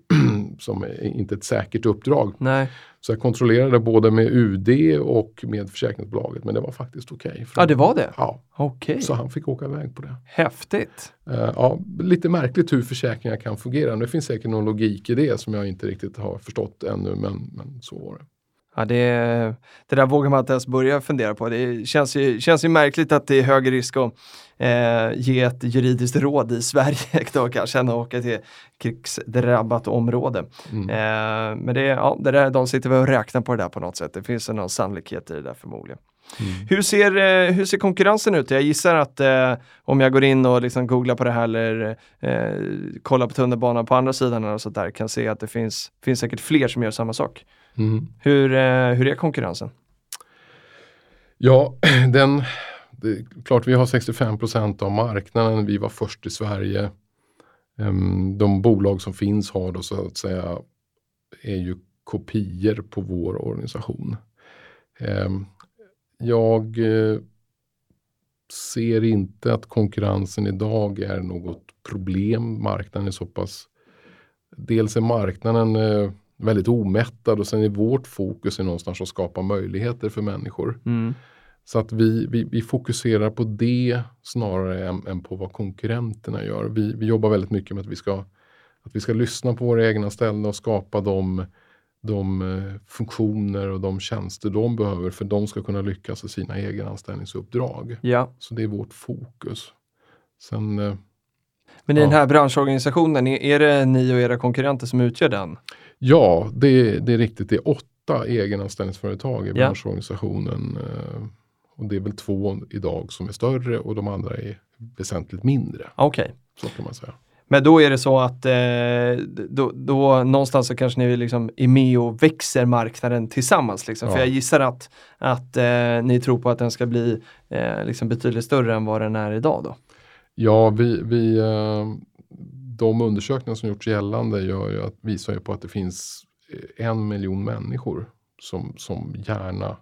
som inte ett säkert uppdrag. Nej, Så jag kontrollerade både med UD och med försäkringsbolaget men det var faktiskt okej. För- ja det var det. Ja, Okej, så han fick åka iväg på det. häftigt. Eh, ja, lite märkligt hur försäkringar kan fungera. Det finns säkert någon logik i det som jag inte riktigt har förstått ännu men, men så var det. Ja, det, det där vågar man inte ens börja fundera på. Det känns ju, känns ju märkligt att det är högre risk att eh, ge ett juridiskt råd i Sverige då kanske än att åka till krigsdrabbat område. Mm. Eh, men det, ja, det där, de sitter väl och räknar på det där på något sätt. Det finns någon sannolikhet i det där förmodligen. Mm. Hur ser, eh, hur ser konkurrensen ut? Jag gissar att eh, om jag går in och liksom googlar på det här eller eh, kollar på tunnelbanan på andra sidan och sånt där kan se att det finns, finns säkert fler som gör samma sak. Mm. Hur, eh, hur är konkurrensen? Ja, den, det är klart vi har 65% av marknaden. Vi var först i Sverige. Ehm, De bolag som finns har då så att säga är ju kopior på vår organisation. Ehm, Jag eh, ser inte att konkurrensen idag är något problem. Marknaden är så pass Dels är marknaden eh, väldigt omättad och sen är vårt fokus är någonstans att skapa möjligheter för människor. Mm. Så att vi, vi, vi fokuserar på det snarare än, än på vad konkurrenterna gör. Vi, vi jobbar väldigt mycket med att vi ska, att vi ska lyssna på våra egna ställen och skapa de, de eh, funktioner och de tjänster de behöver för de ska kunna lyckas i sina egenanställningsuppdrag. Ja, Så det är vårt fokus. Sen, eh, men i Ja. den här branschorganisationen, är, är det ni och era konkurrenter som utgör den? Ja, det, det är riktigt. Det är åtta egenanställningsföretag i Ja. branschorganisationen. eh, Och det är väl två idag som är större och de andra är väsentligt mindre. Okej. Så kan man säga. Men då är det så att eh, då, då någonstans så kanske ni liksom är med och växer marknaden tillsammans. Liksom. För Ja. jag gissar att, att eh, ni tror på att den ska bli eh, liksom betydligt större än vad den är idag då. Ja, vi, vi, eh, de undersökningar som gjorts gällande gör ju att, visar ju på att det finns eh, en miljon människor som, som gärna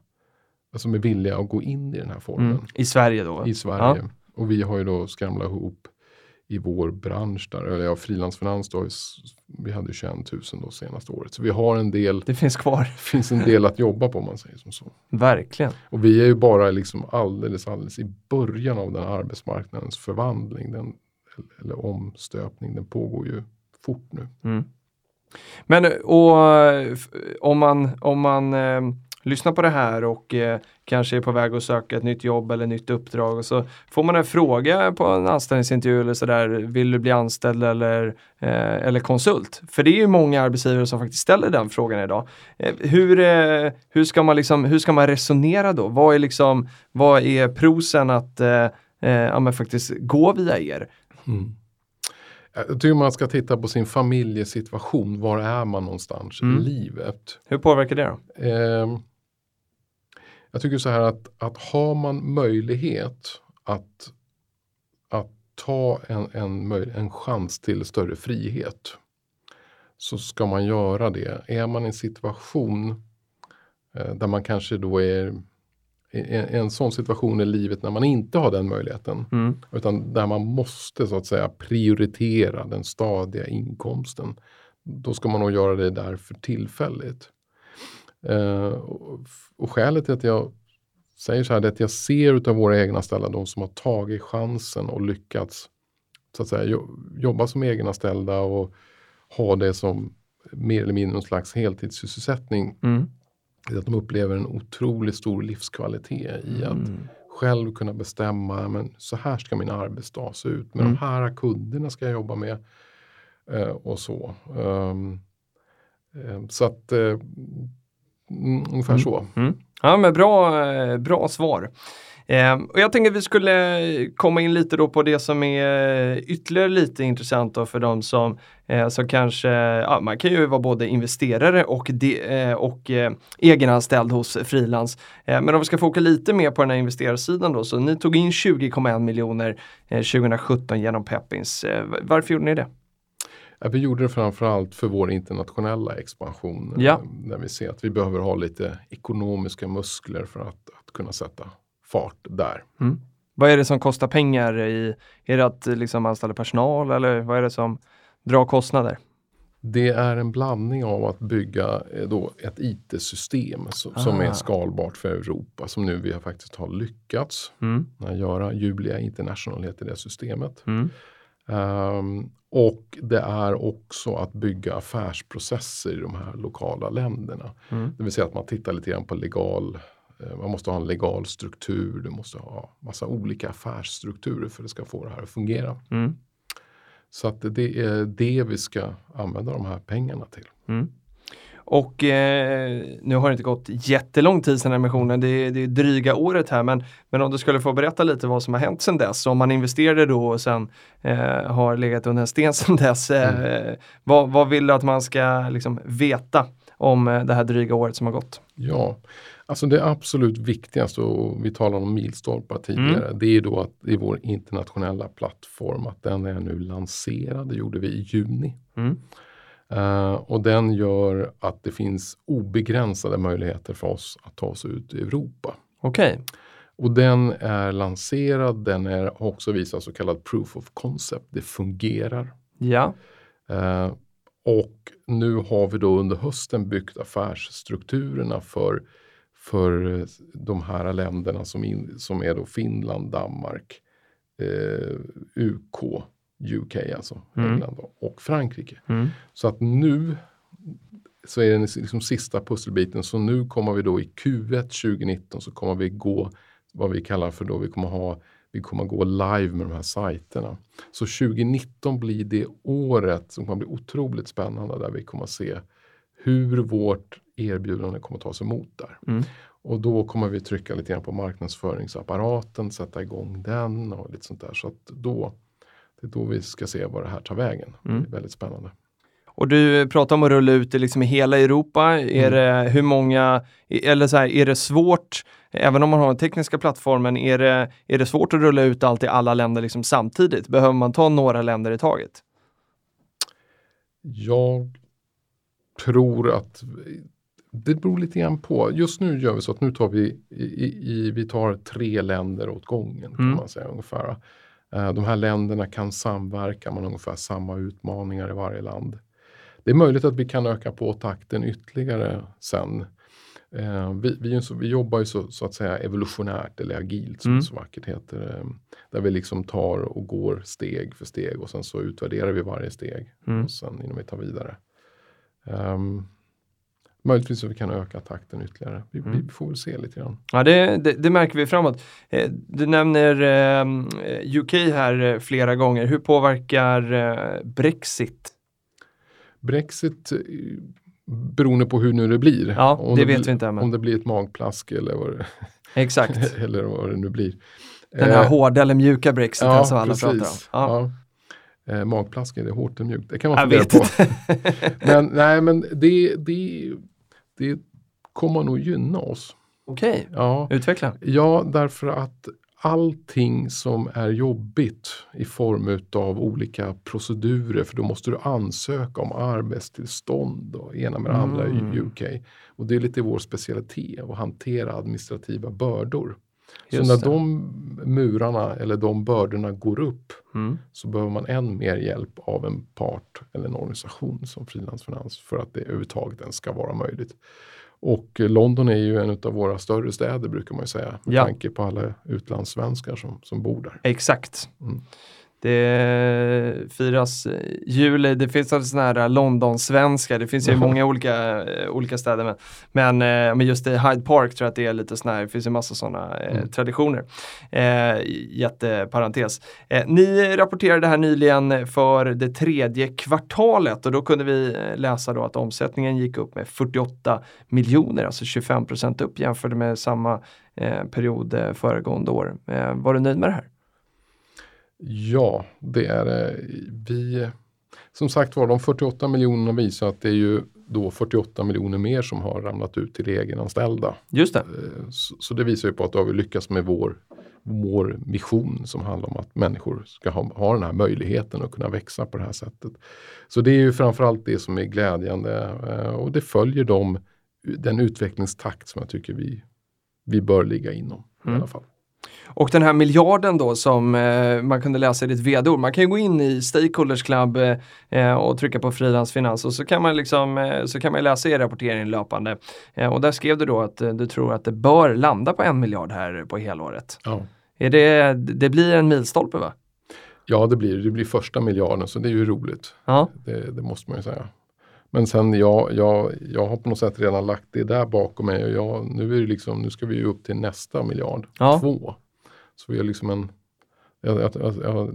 som är villiga att gå in i den här formen Mm. I Sverige då? i Sverige. Och vi har ju då skramlat ihop i vår bransch där, eller ja, frilansfinans då, vi hade ju 21 000 då senaste året. Så vi har en del, Det finns kvar, det finns en del att jobba på om man säger som så. verkligen. Och vi är ju bara liksom alldeles, alldeles i början av den arbetsmarknadens förvandling, den, eller omstöpning, den pågår ju fort nu. Mm. Men och, om man, om man eh, lyssnar på det här och eh, kanske är på väg att söka ett nytt jobb eller nytt uppdrag och så får man en fråga på en anställningsintervju eller sådär, vill du bli anställd eller, eh, eller konsult? För det är ju många arbetsgivare som faktiskt ställer den frågan idag. Eh, hur, eh, hur, ska man liksom, hur ska man resonera då? Vad är, liksom, vad är prosen att eh, eh, ja, men faktiskt gå via er? Jag tycker man ska titta på sin familjesituation. Var är man någonstans Mm. i livet? Hur påverkar det då? Ehm, jag tycker så här att, att har man möjlighet att, att ta en, en, en chans till större frihet så ska man göra det. Är man i en situation eh, där man kanske då är en, en sån situation i livet när man inte har den möjligheten Mm. utan där man måste så att säga prioritera den stadiga inkomsten. Då ska man nog göra det där för tillfälligt. Eh, och, och skälet till att jag säger så här är att jag ser utav våra egna ställda de som har tagit chansen och lyckats så att säga, jo- jobba som egenanställda och ha det som mer eller mindre någon slags heltidssysselsättning. Mm. Att de upplever en otroligt stor livskvalitet i att Mm. själv kunna bestämma, men så här ska min arbetsdag se ut. Med Mm. de här kunderna ska jag jobba med. Eh, och så. Ehm, eh, så att, eh, mm, ungefär Mm. så. Mm. Ja, men bra, eh, bra svar. Eh, och jag tänker att vi skulle komma in lite då på det som är ytterligare lite intressant då för de som, eh, som kanske, ja, man kan ju vara både investerare och, de, eh, och eh, egenanställd hos frilans. Eh, men om vi ska foka lite mer på den här investerarsidan då, så ni tog in 20,1 miljoner 2017 genom Peppins. varför gjorde ni det? Vi gjorde det framförallt för vår internationella expansion. Ja. Där vi ser att vi behöver ha lite ekonomiska muskler för att, att kunna sätta fart där. Mm. Vad är det som kostar pengar? I, är det att liksom anställa personal eller vad är det som drar kostnader? Det är en blandning av att bygga eh, då ett IT-system som, som är ah. skalbart för Europa som nu vi har faktiskt har lyckats mm. göra. Julia International heter det systemet. Mm. Um, och det är också att bygga affärsprocesser i de här lokala länderna. Mm. Det vill säga att man tittar lite grann på legal eh, man måste ha en legal struktur, du måste ha massa olika affärsstrukturer för att det ska få det här att fungera. Mm. Så att det är det vi ska använda de här pengarna till. Mm. Och eh, nu har det inte gått jättelång tid sedan emissionen, det, det är dryga året här, men, men om du skulle få berätta lite vad som har hänt sedan dess, om man investerade då och sen eh, har legat under en sten sedan dess, eh, mm. vad, vad vill du att man ska liksom, veta om eh, det här dryga året som har gått? Ja, alltså det absolut viktigaste, och vi talade om milstolpar tidigare, mm. det är då att är vår internationella plattform, att den är nu lanserad, det gjorde vi i juni. Mm. Uh, och den gör att det finns obegränsade möjligheter för oss att ta oss ut i Europa. Okej. Okay. Och den är lanserad, den är också visat så kallad proof of concept. Det fungerar. Ja. Uh, och nu har vi då under hösten byggt affärsstrukturerna för, för de här länderna som, in, som är då Finland, Danmark, eh, UK UK, alltså mm. England och Frankrike. Mm. Så att nu så är det liksom sista pusselbiten. Så nu kommer vi då i Q1 2019 så kommer vi gå vad vi kallar för då, vi kommer ha vi kommer gå live med de här sajterna. Så 2019 blir det året som kommer bli otroligt spännande där vi kommer se hur vårt erbjudande kommer tas emot där. Mm. Och då kommer vi trycka lite grann på marknadsföringsapparaten, sätta igång den och lite sånt där. Så att då det är då vi ska se vad det här tar vägen. Mm. Det är väldigt spännande. Och du pratar om att rulla ut det liksom i hela Europa. Är mm. det hur många, eller så här, är det svårt, även om man har den tekniska plattformen, är det, är det svårt att rulla ut allt i alla länder liksom samtidigt? Behöver man ta några länder i taget? Jag tror att det beror lite grann på. Just nu gör vi så att nu tar vi, i, i, vi tar tre länder åt gången kan mm. man säga ungefär. Eh, de här länderna kan samverka, man har ungefär samma utmaningar i varje land. Det är möjligt att vi kan öka på takten ytterligare sen. Eh, vi, vi, vi jobbar ju så, så, att säga evolutionärt eller agilt som mm. det så vackert heter. Eh, där vi liksom tar och går steg för steg och sen så utvärderar vi varje steg mm. och sen innan vi tar vidare. Um, Möjligtvis så vi kan öka takten ytterligare. Vi, mm. vi får väl se lite grann. Ja, det, det, det märker vi framåt. Eh, du nämner eh, UK här eh, flera gånger. Hur påverkar eh, Brexit? Brexit beroende på hur nu det blir. Ja, om det, det vet vi inte. Men. Om det blir ett magplask eller vad det, Exakt. eller vad det nu blir. Den här hårda eller mjuka Brexit ja, som alla precis. pratar om. Ja. Ja. Eh, magplask, är det hårt eller mjukt? Det kan man fundera på. men nej, men det, det, det kommer nog gynna oss. Okej, okay. ja. utveckla. Ja, därför att allting som är jobbigt i form av olika procedurer, för då måste du ansöka om arbetstillstånd och ena med det mm. andra i UK. Och det är lite vår specialitet att hantera administrativa bördor. Just så när det. de murarna eller de bördorna går upp mm. så behöver man än mer hjälp av en part eller en organisation som Frilansfinans för att det överhuvudtaget ens ska vara möjligt. Och London är ju en av våra större städer brukar man ju säga med ja. tanke på alla utlandssvenskar som, som bor där. Exakt. Mm. Det firas jul, det finns alltså sådana här London-svenska, det finns ju många olika, olika städer. Men, men, men just i Hyde Park tror jag att det är lite sådana här, det finns ju massa sådana mm. traditioner. Eh, jätteparentes. Eh, ni rapporterade här nyligen för det tredje kvartalet och då kunde vi läsa då att omsättningen gick upp med 48 miljoner, alltså 25% upp jämfört med samma eh, period föregående år. Eh, var du nöjd med det här? Ja, det är det. Vi, som sagt var, de 48 miljonerna visar att det är ju då 48 miljoner mer som har ramlat ut till egenanställda. Just det. Eh, så, det visar ju på att då har vi lyckats med vår, vår mission som handlar om att människor ska ha, ha den här möjligheten att kunna växa på det här sättet. Så det är ju framförallt det som är glädjande eh, och det följer dem, den utvecklingstakt som jag tycker vi, vi bör ligga inom mm. i alla fall. Och den här miljarden då som eh, man kunde läsa i ditt vd-ord. Man kan ju gå in i Stakeholders Club eh, och trycka på frilansfinans och så kan man liksom eh, så kan man läsa er rapportering löpande. Eh, och där skrev du då att eh, du tror att det bör landa på en miljard här på helåret. Ja. Är det, det blir en milstolpe va? Ja det blir det. blir första miljarden så det är ju roligt. Ja. Det, det måste man ju säga. Men sen jag, jag, jag har på något sätt redan lagt det där bakom mig och jag, nu, är det liksom, nu ska vi upp till nästa miljard, ja. två. Så vi har liksom en, jag, jag, jag,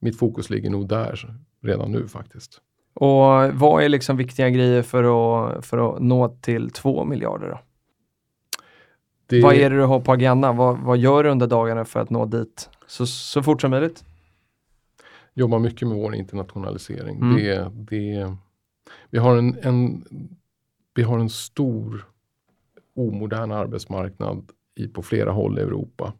mitt fokus ligger nog där redan nu faktiskt. Och vad är liksom viktiga grejer för att, för att nå till två miljarder då? Det... Vad är det du har på agendan? Vad, vad gör du under dagarna för att nå dit så, så fort som möjligt? Jobbar mycket med vår internationalisering. Mm. Det, det, vi, har en, en, vi har en stor omodern arbetsmarknad i, på flera håll i Europa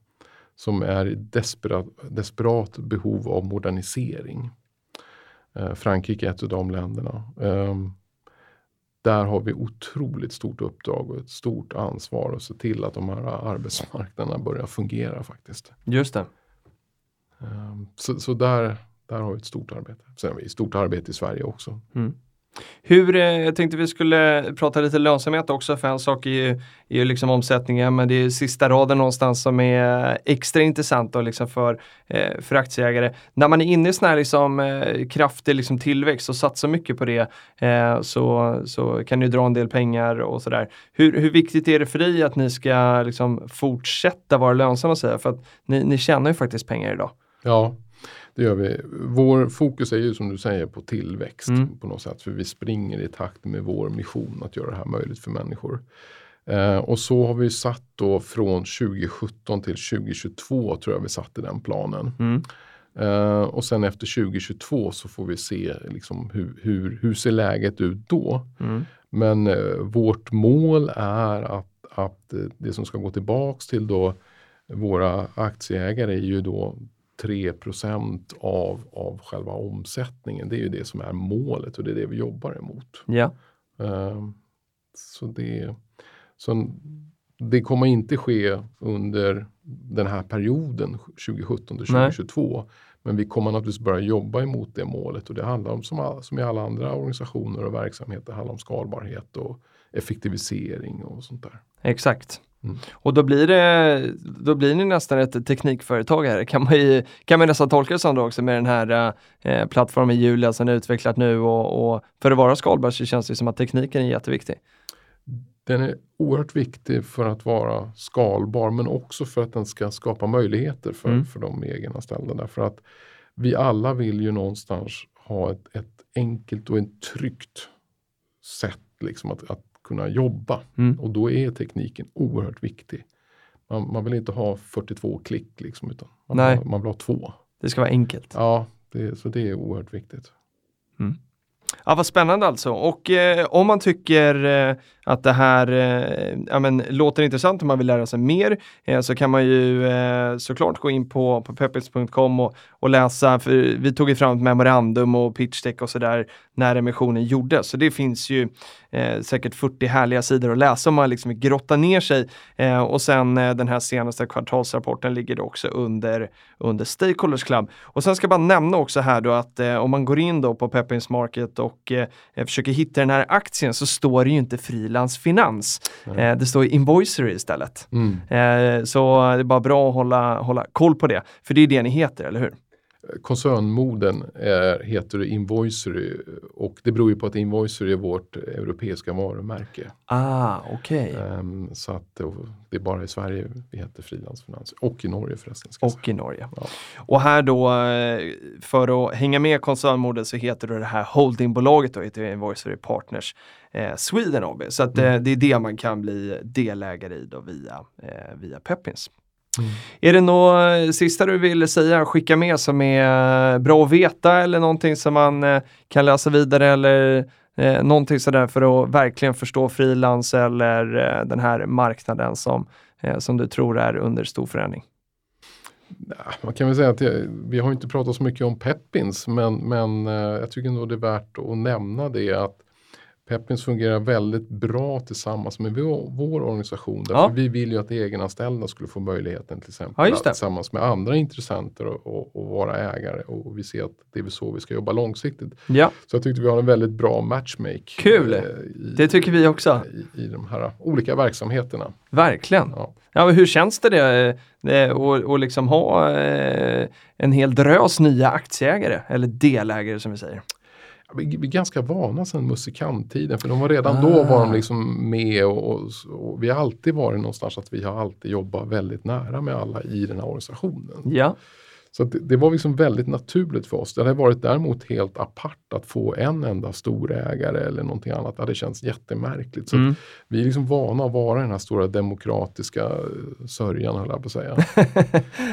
som är i desperat, desperat behov av modernisering. Eh, Frankrike är ett av de länderna. Eh, där har vi otroligt stort uppdrag och ett stort ansvar att se till att de här arbetsmarknaderna börjar fungera faktiskt. Just det. Eh, så, så där, där har vi ett stort arbete. Sen har vi ett stort arbete i Sverige också. Mm. Hur, eh, jag tänkte vi skulle prata lite lönsamhet också för en sak är ju, är ju liksom omsättningen men det är sista raden någonstans som är extra intressant då liksom för, eh, för aktieägare. När man är inne i sån här liksom, eh, kraftig liksom tillväxt och satsar mycket på det så, så kan du dra en del pengar och sådär. Hur, hur viktigt är det för dig att ni ska liksom fortsätta vara lönsamma? För att ni, ni tjänar ju faktiskt pengar idag. Ja, det gör vi. Vår fokus är ju som du säger på tillväxt mm. på något sätt. För vi springer i takt med vår mission att göra det här möjligt för människor. Eh, och så har vi satt då från 2017 till 2022 tror jag vi satte den planen. Mm. Eh, och sen efter 2022 så får vi se liksom hur, hur, hur ser läget ut då. Mm. Men eh, vårt mål är att, att det som ska gå tillbaks till då våra aktieägare är ju då 3 av, av själva omsättningen. Det är ju det som är målet och det är det vi jobbar emot. Ja. Uh, så, det, så det kommer inte ske under den här perioden 2017 till 2022. Nej. Men vi kommer naturligtvis börja jobba emot det målet och det handlar om som, som i alla andra organisationer och verksamheter, handlar om skalbarhet och effektivisering och sånt där. Exakt. Mm. Och då blir, det, då blir ni nästan ett teknikföretag här, kan man, ju, kan man nästan tolka det som då också med den här eh, plattformen Julia som är utvecklat nu och, och, för att vara skalbar så känns det som att tekniken är jätteviktig. Den är oerhört viktig för att vara skalbar men också för att den ska skapa möjligheter för, mm. för de egenanställda. Därför att vi alla vill ju någonstans ha ett, ett enkelt och ett tryggt sätt liksom att, att kunna jobba. Mm. Och då är tekniken oerhört viktig. Man, man vill inte ha 42 klick liksom, utan man, Nej. Vill, man vill ha två. Det ska vara enkelt. Ja, det, så det är oerhört viktigt. Mm. Ja, vad spännande alltså. Och eh, om man tycker eh, att det här eh, ja, men, låter intressant om man vill lära sig mer eh, så kan man ju eh, såklart gå in på, på peppins.com och, och läsa, för vi tog ju fram ett memorandum och pitchdeck och sådär när emissionen gjordes. Så det finns ju eh, säkert 40 härliga sidor att läsa om man liksom vill grotta ner sig. Eh, och sen eh, den här senaste kvartalsrapporten ligger då också under, under Stakeholders Club. Och sen ska jag bara nämna också här då att eh, om man går in då på Peppins Market och försöker hitta den här aktien så står det ju inte fri frilansfinans. Eh, det står invoicery istället. Mm. Eh, så det är bara bra att hålla, hålla koll på det, för det är det ni heter, eller hur? Koncernmoden är, heter Invoicery och det beror ju på att Invoicery är vårt europeiska varumärke. Ah, okej. Ehm, så att det, är bara i Sverige vi heter Frilansfinans och i Norge förresten. Och i Norge. Ja. Och här då, eh, för att hänga med koncernmodet så heter det, det här holdingbolaget då, heter Invoicery Partners eh, Sweden AB. Så att, Mm. eh, det är det man kan bli delägare i då via, eh, via Pepins. Mm. Är det något eh, sista du vill säga, skicka med som är eh, bra att veta eller någonting som man eh, kan läsa vidare eller eh, någonting sådär för att verkligen förstå frilans eller eh, den här marknaden som, eh, som du tror är under stor förändring? Man kan väl säga att det, vi har inte pratat så mycket om Peppins men, men eh, jag tycker nog det är värt att nämna det att Peppins fungerar väldigt bra tillsammans med vår, vår organisation. Därför Ja. vi vill ju att egenanställda skulle få möjligheten till exempel Ja, att tillsammans med andra intressenter och, och, och vara ägare och vi ser att det är så vi ska jobba långsiktigt. Ja, Så jag tyckte vi har en väldigt bra matchmake. Kul! eh, i, det tycker vi också. i, i de här olika verksamheterna. Verkligen. Ja. Ja, men hur känns det, det eh, att att liksom ha eh, en hel drös nya aktieägare eller delägare som vi säger? Vi, är ganska vana sedan musikanttiden för de var redan då Ah. var de liksom med och, och, och vi har alltid varit någonstans att vi har alltid jobbat väldigt nära med alla i den här organisationen. Ja, Så det, det var liksom väldigt naturligt för oss. Det hade varit däremot helt apart att få en enda storägare eller någonting annat. Det hade känts jättemärkligt. Så Mm. vi är liksom vana att vara den här stora demokratiska sörjan höll jag på att säga.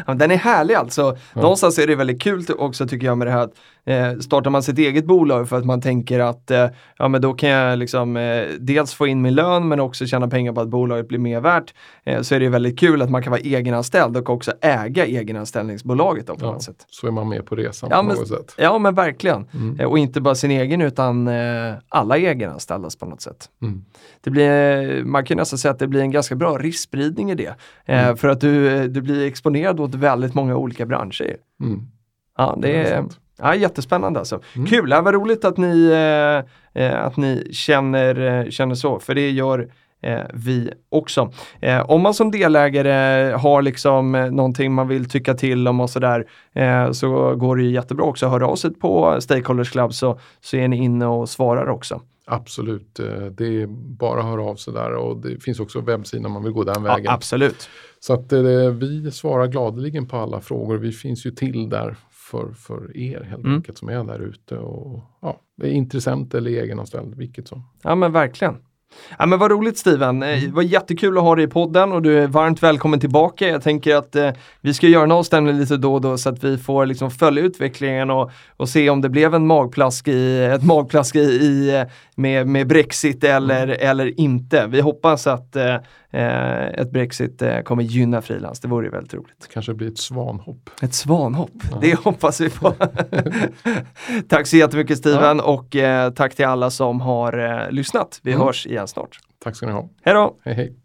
Ja, den är härlig alltså. Någonstans är det väldigt kul också tycker jag med det här att eh, startar man sitt eget bolag för att man tänker att eh, ja men då kan jag liksom eh, dels få in min lön men också tjäna pengar på att bolaget blir mer värt. Eh, så är det väldigt kul att man kan vara egenanställd och också äga egenanställningsbolaget då på Ja, något sätt. så är man med på resan Ja, på men- något sätt. Ja men verkligen. Mm. Eh, och inte bara sin egen utan eh, alla egenanställdas på något sätt. Mm. Det blir, man kan nästan säga att det blir en ganska bra riskspridning i det. Mm. För att du, du blir exponerad åt väldigt många olika branscher. Mm. Ja, det Det är är. Ja, jättespännande alltså. Mm. Kul, ja, vad roligt att ni, eh, eh, att ni känner, eh, känner så, för det gör eh, vi också. Eh, om man som delägare har liksom eh, någonting man vill tycka till om och sådär så går det ju jättebra också att höra av sig på Stakeholders Club så, så är ni inne och svarar också. Absolut, det är bara att höra av sig där och det finns också webbsidan om man vill gå den Ja, vägen. absolut. Så att vi svarar gladeligen på alla frågor. Vi finns ju till där för, för er helt Mm. enkelt som är där ute. Och, ja, det är intressent eller egenanställd, vilket som. Ja men verkligen. Ja men vad roligt Steven, Eh, det var jättekul att ha dig i podden och du är varmt välkommen tillbaka. Jag tänker att eh, vi ska göra en avstämning lite då och då så att vi får liksom följa utvecklingen och, och se om det blev en magplask i, ett magplask i, i, eh, med, med Brexit eller, eller inte. Vi hoppas att eh, ett Brexit eh, kommer gynna frilans, det vore ju väldigt roligt. Det kanske blir ett svanhopp. Ett svanhopp, det hoppas vi på. tack så jättemycket Steven och eh, tack till alla som har eh, lyssnat. Vi Mm. hörs igen snart. Tack ska ni ha. Hej då! Hej hej!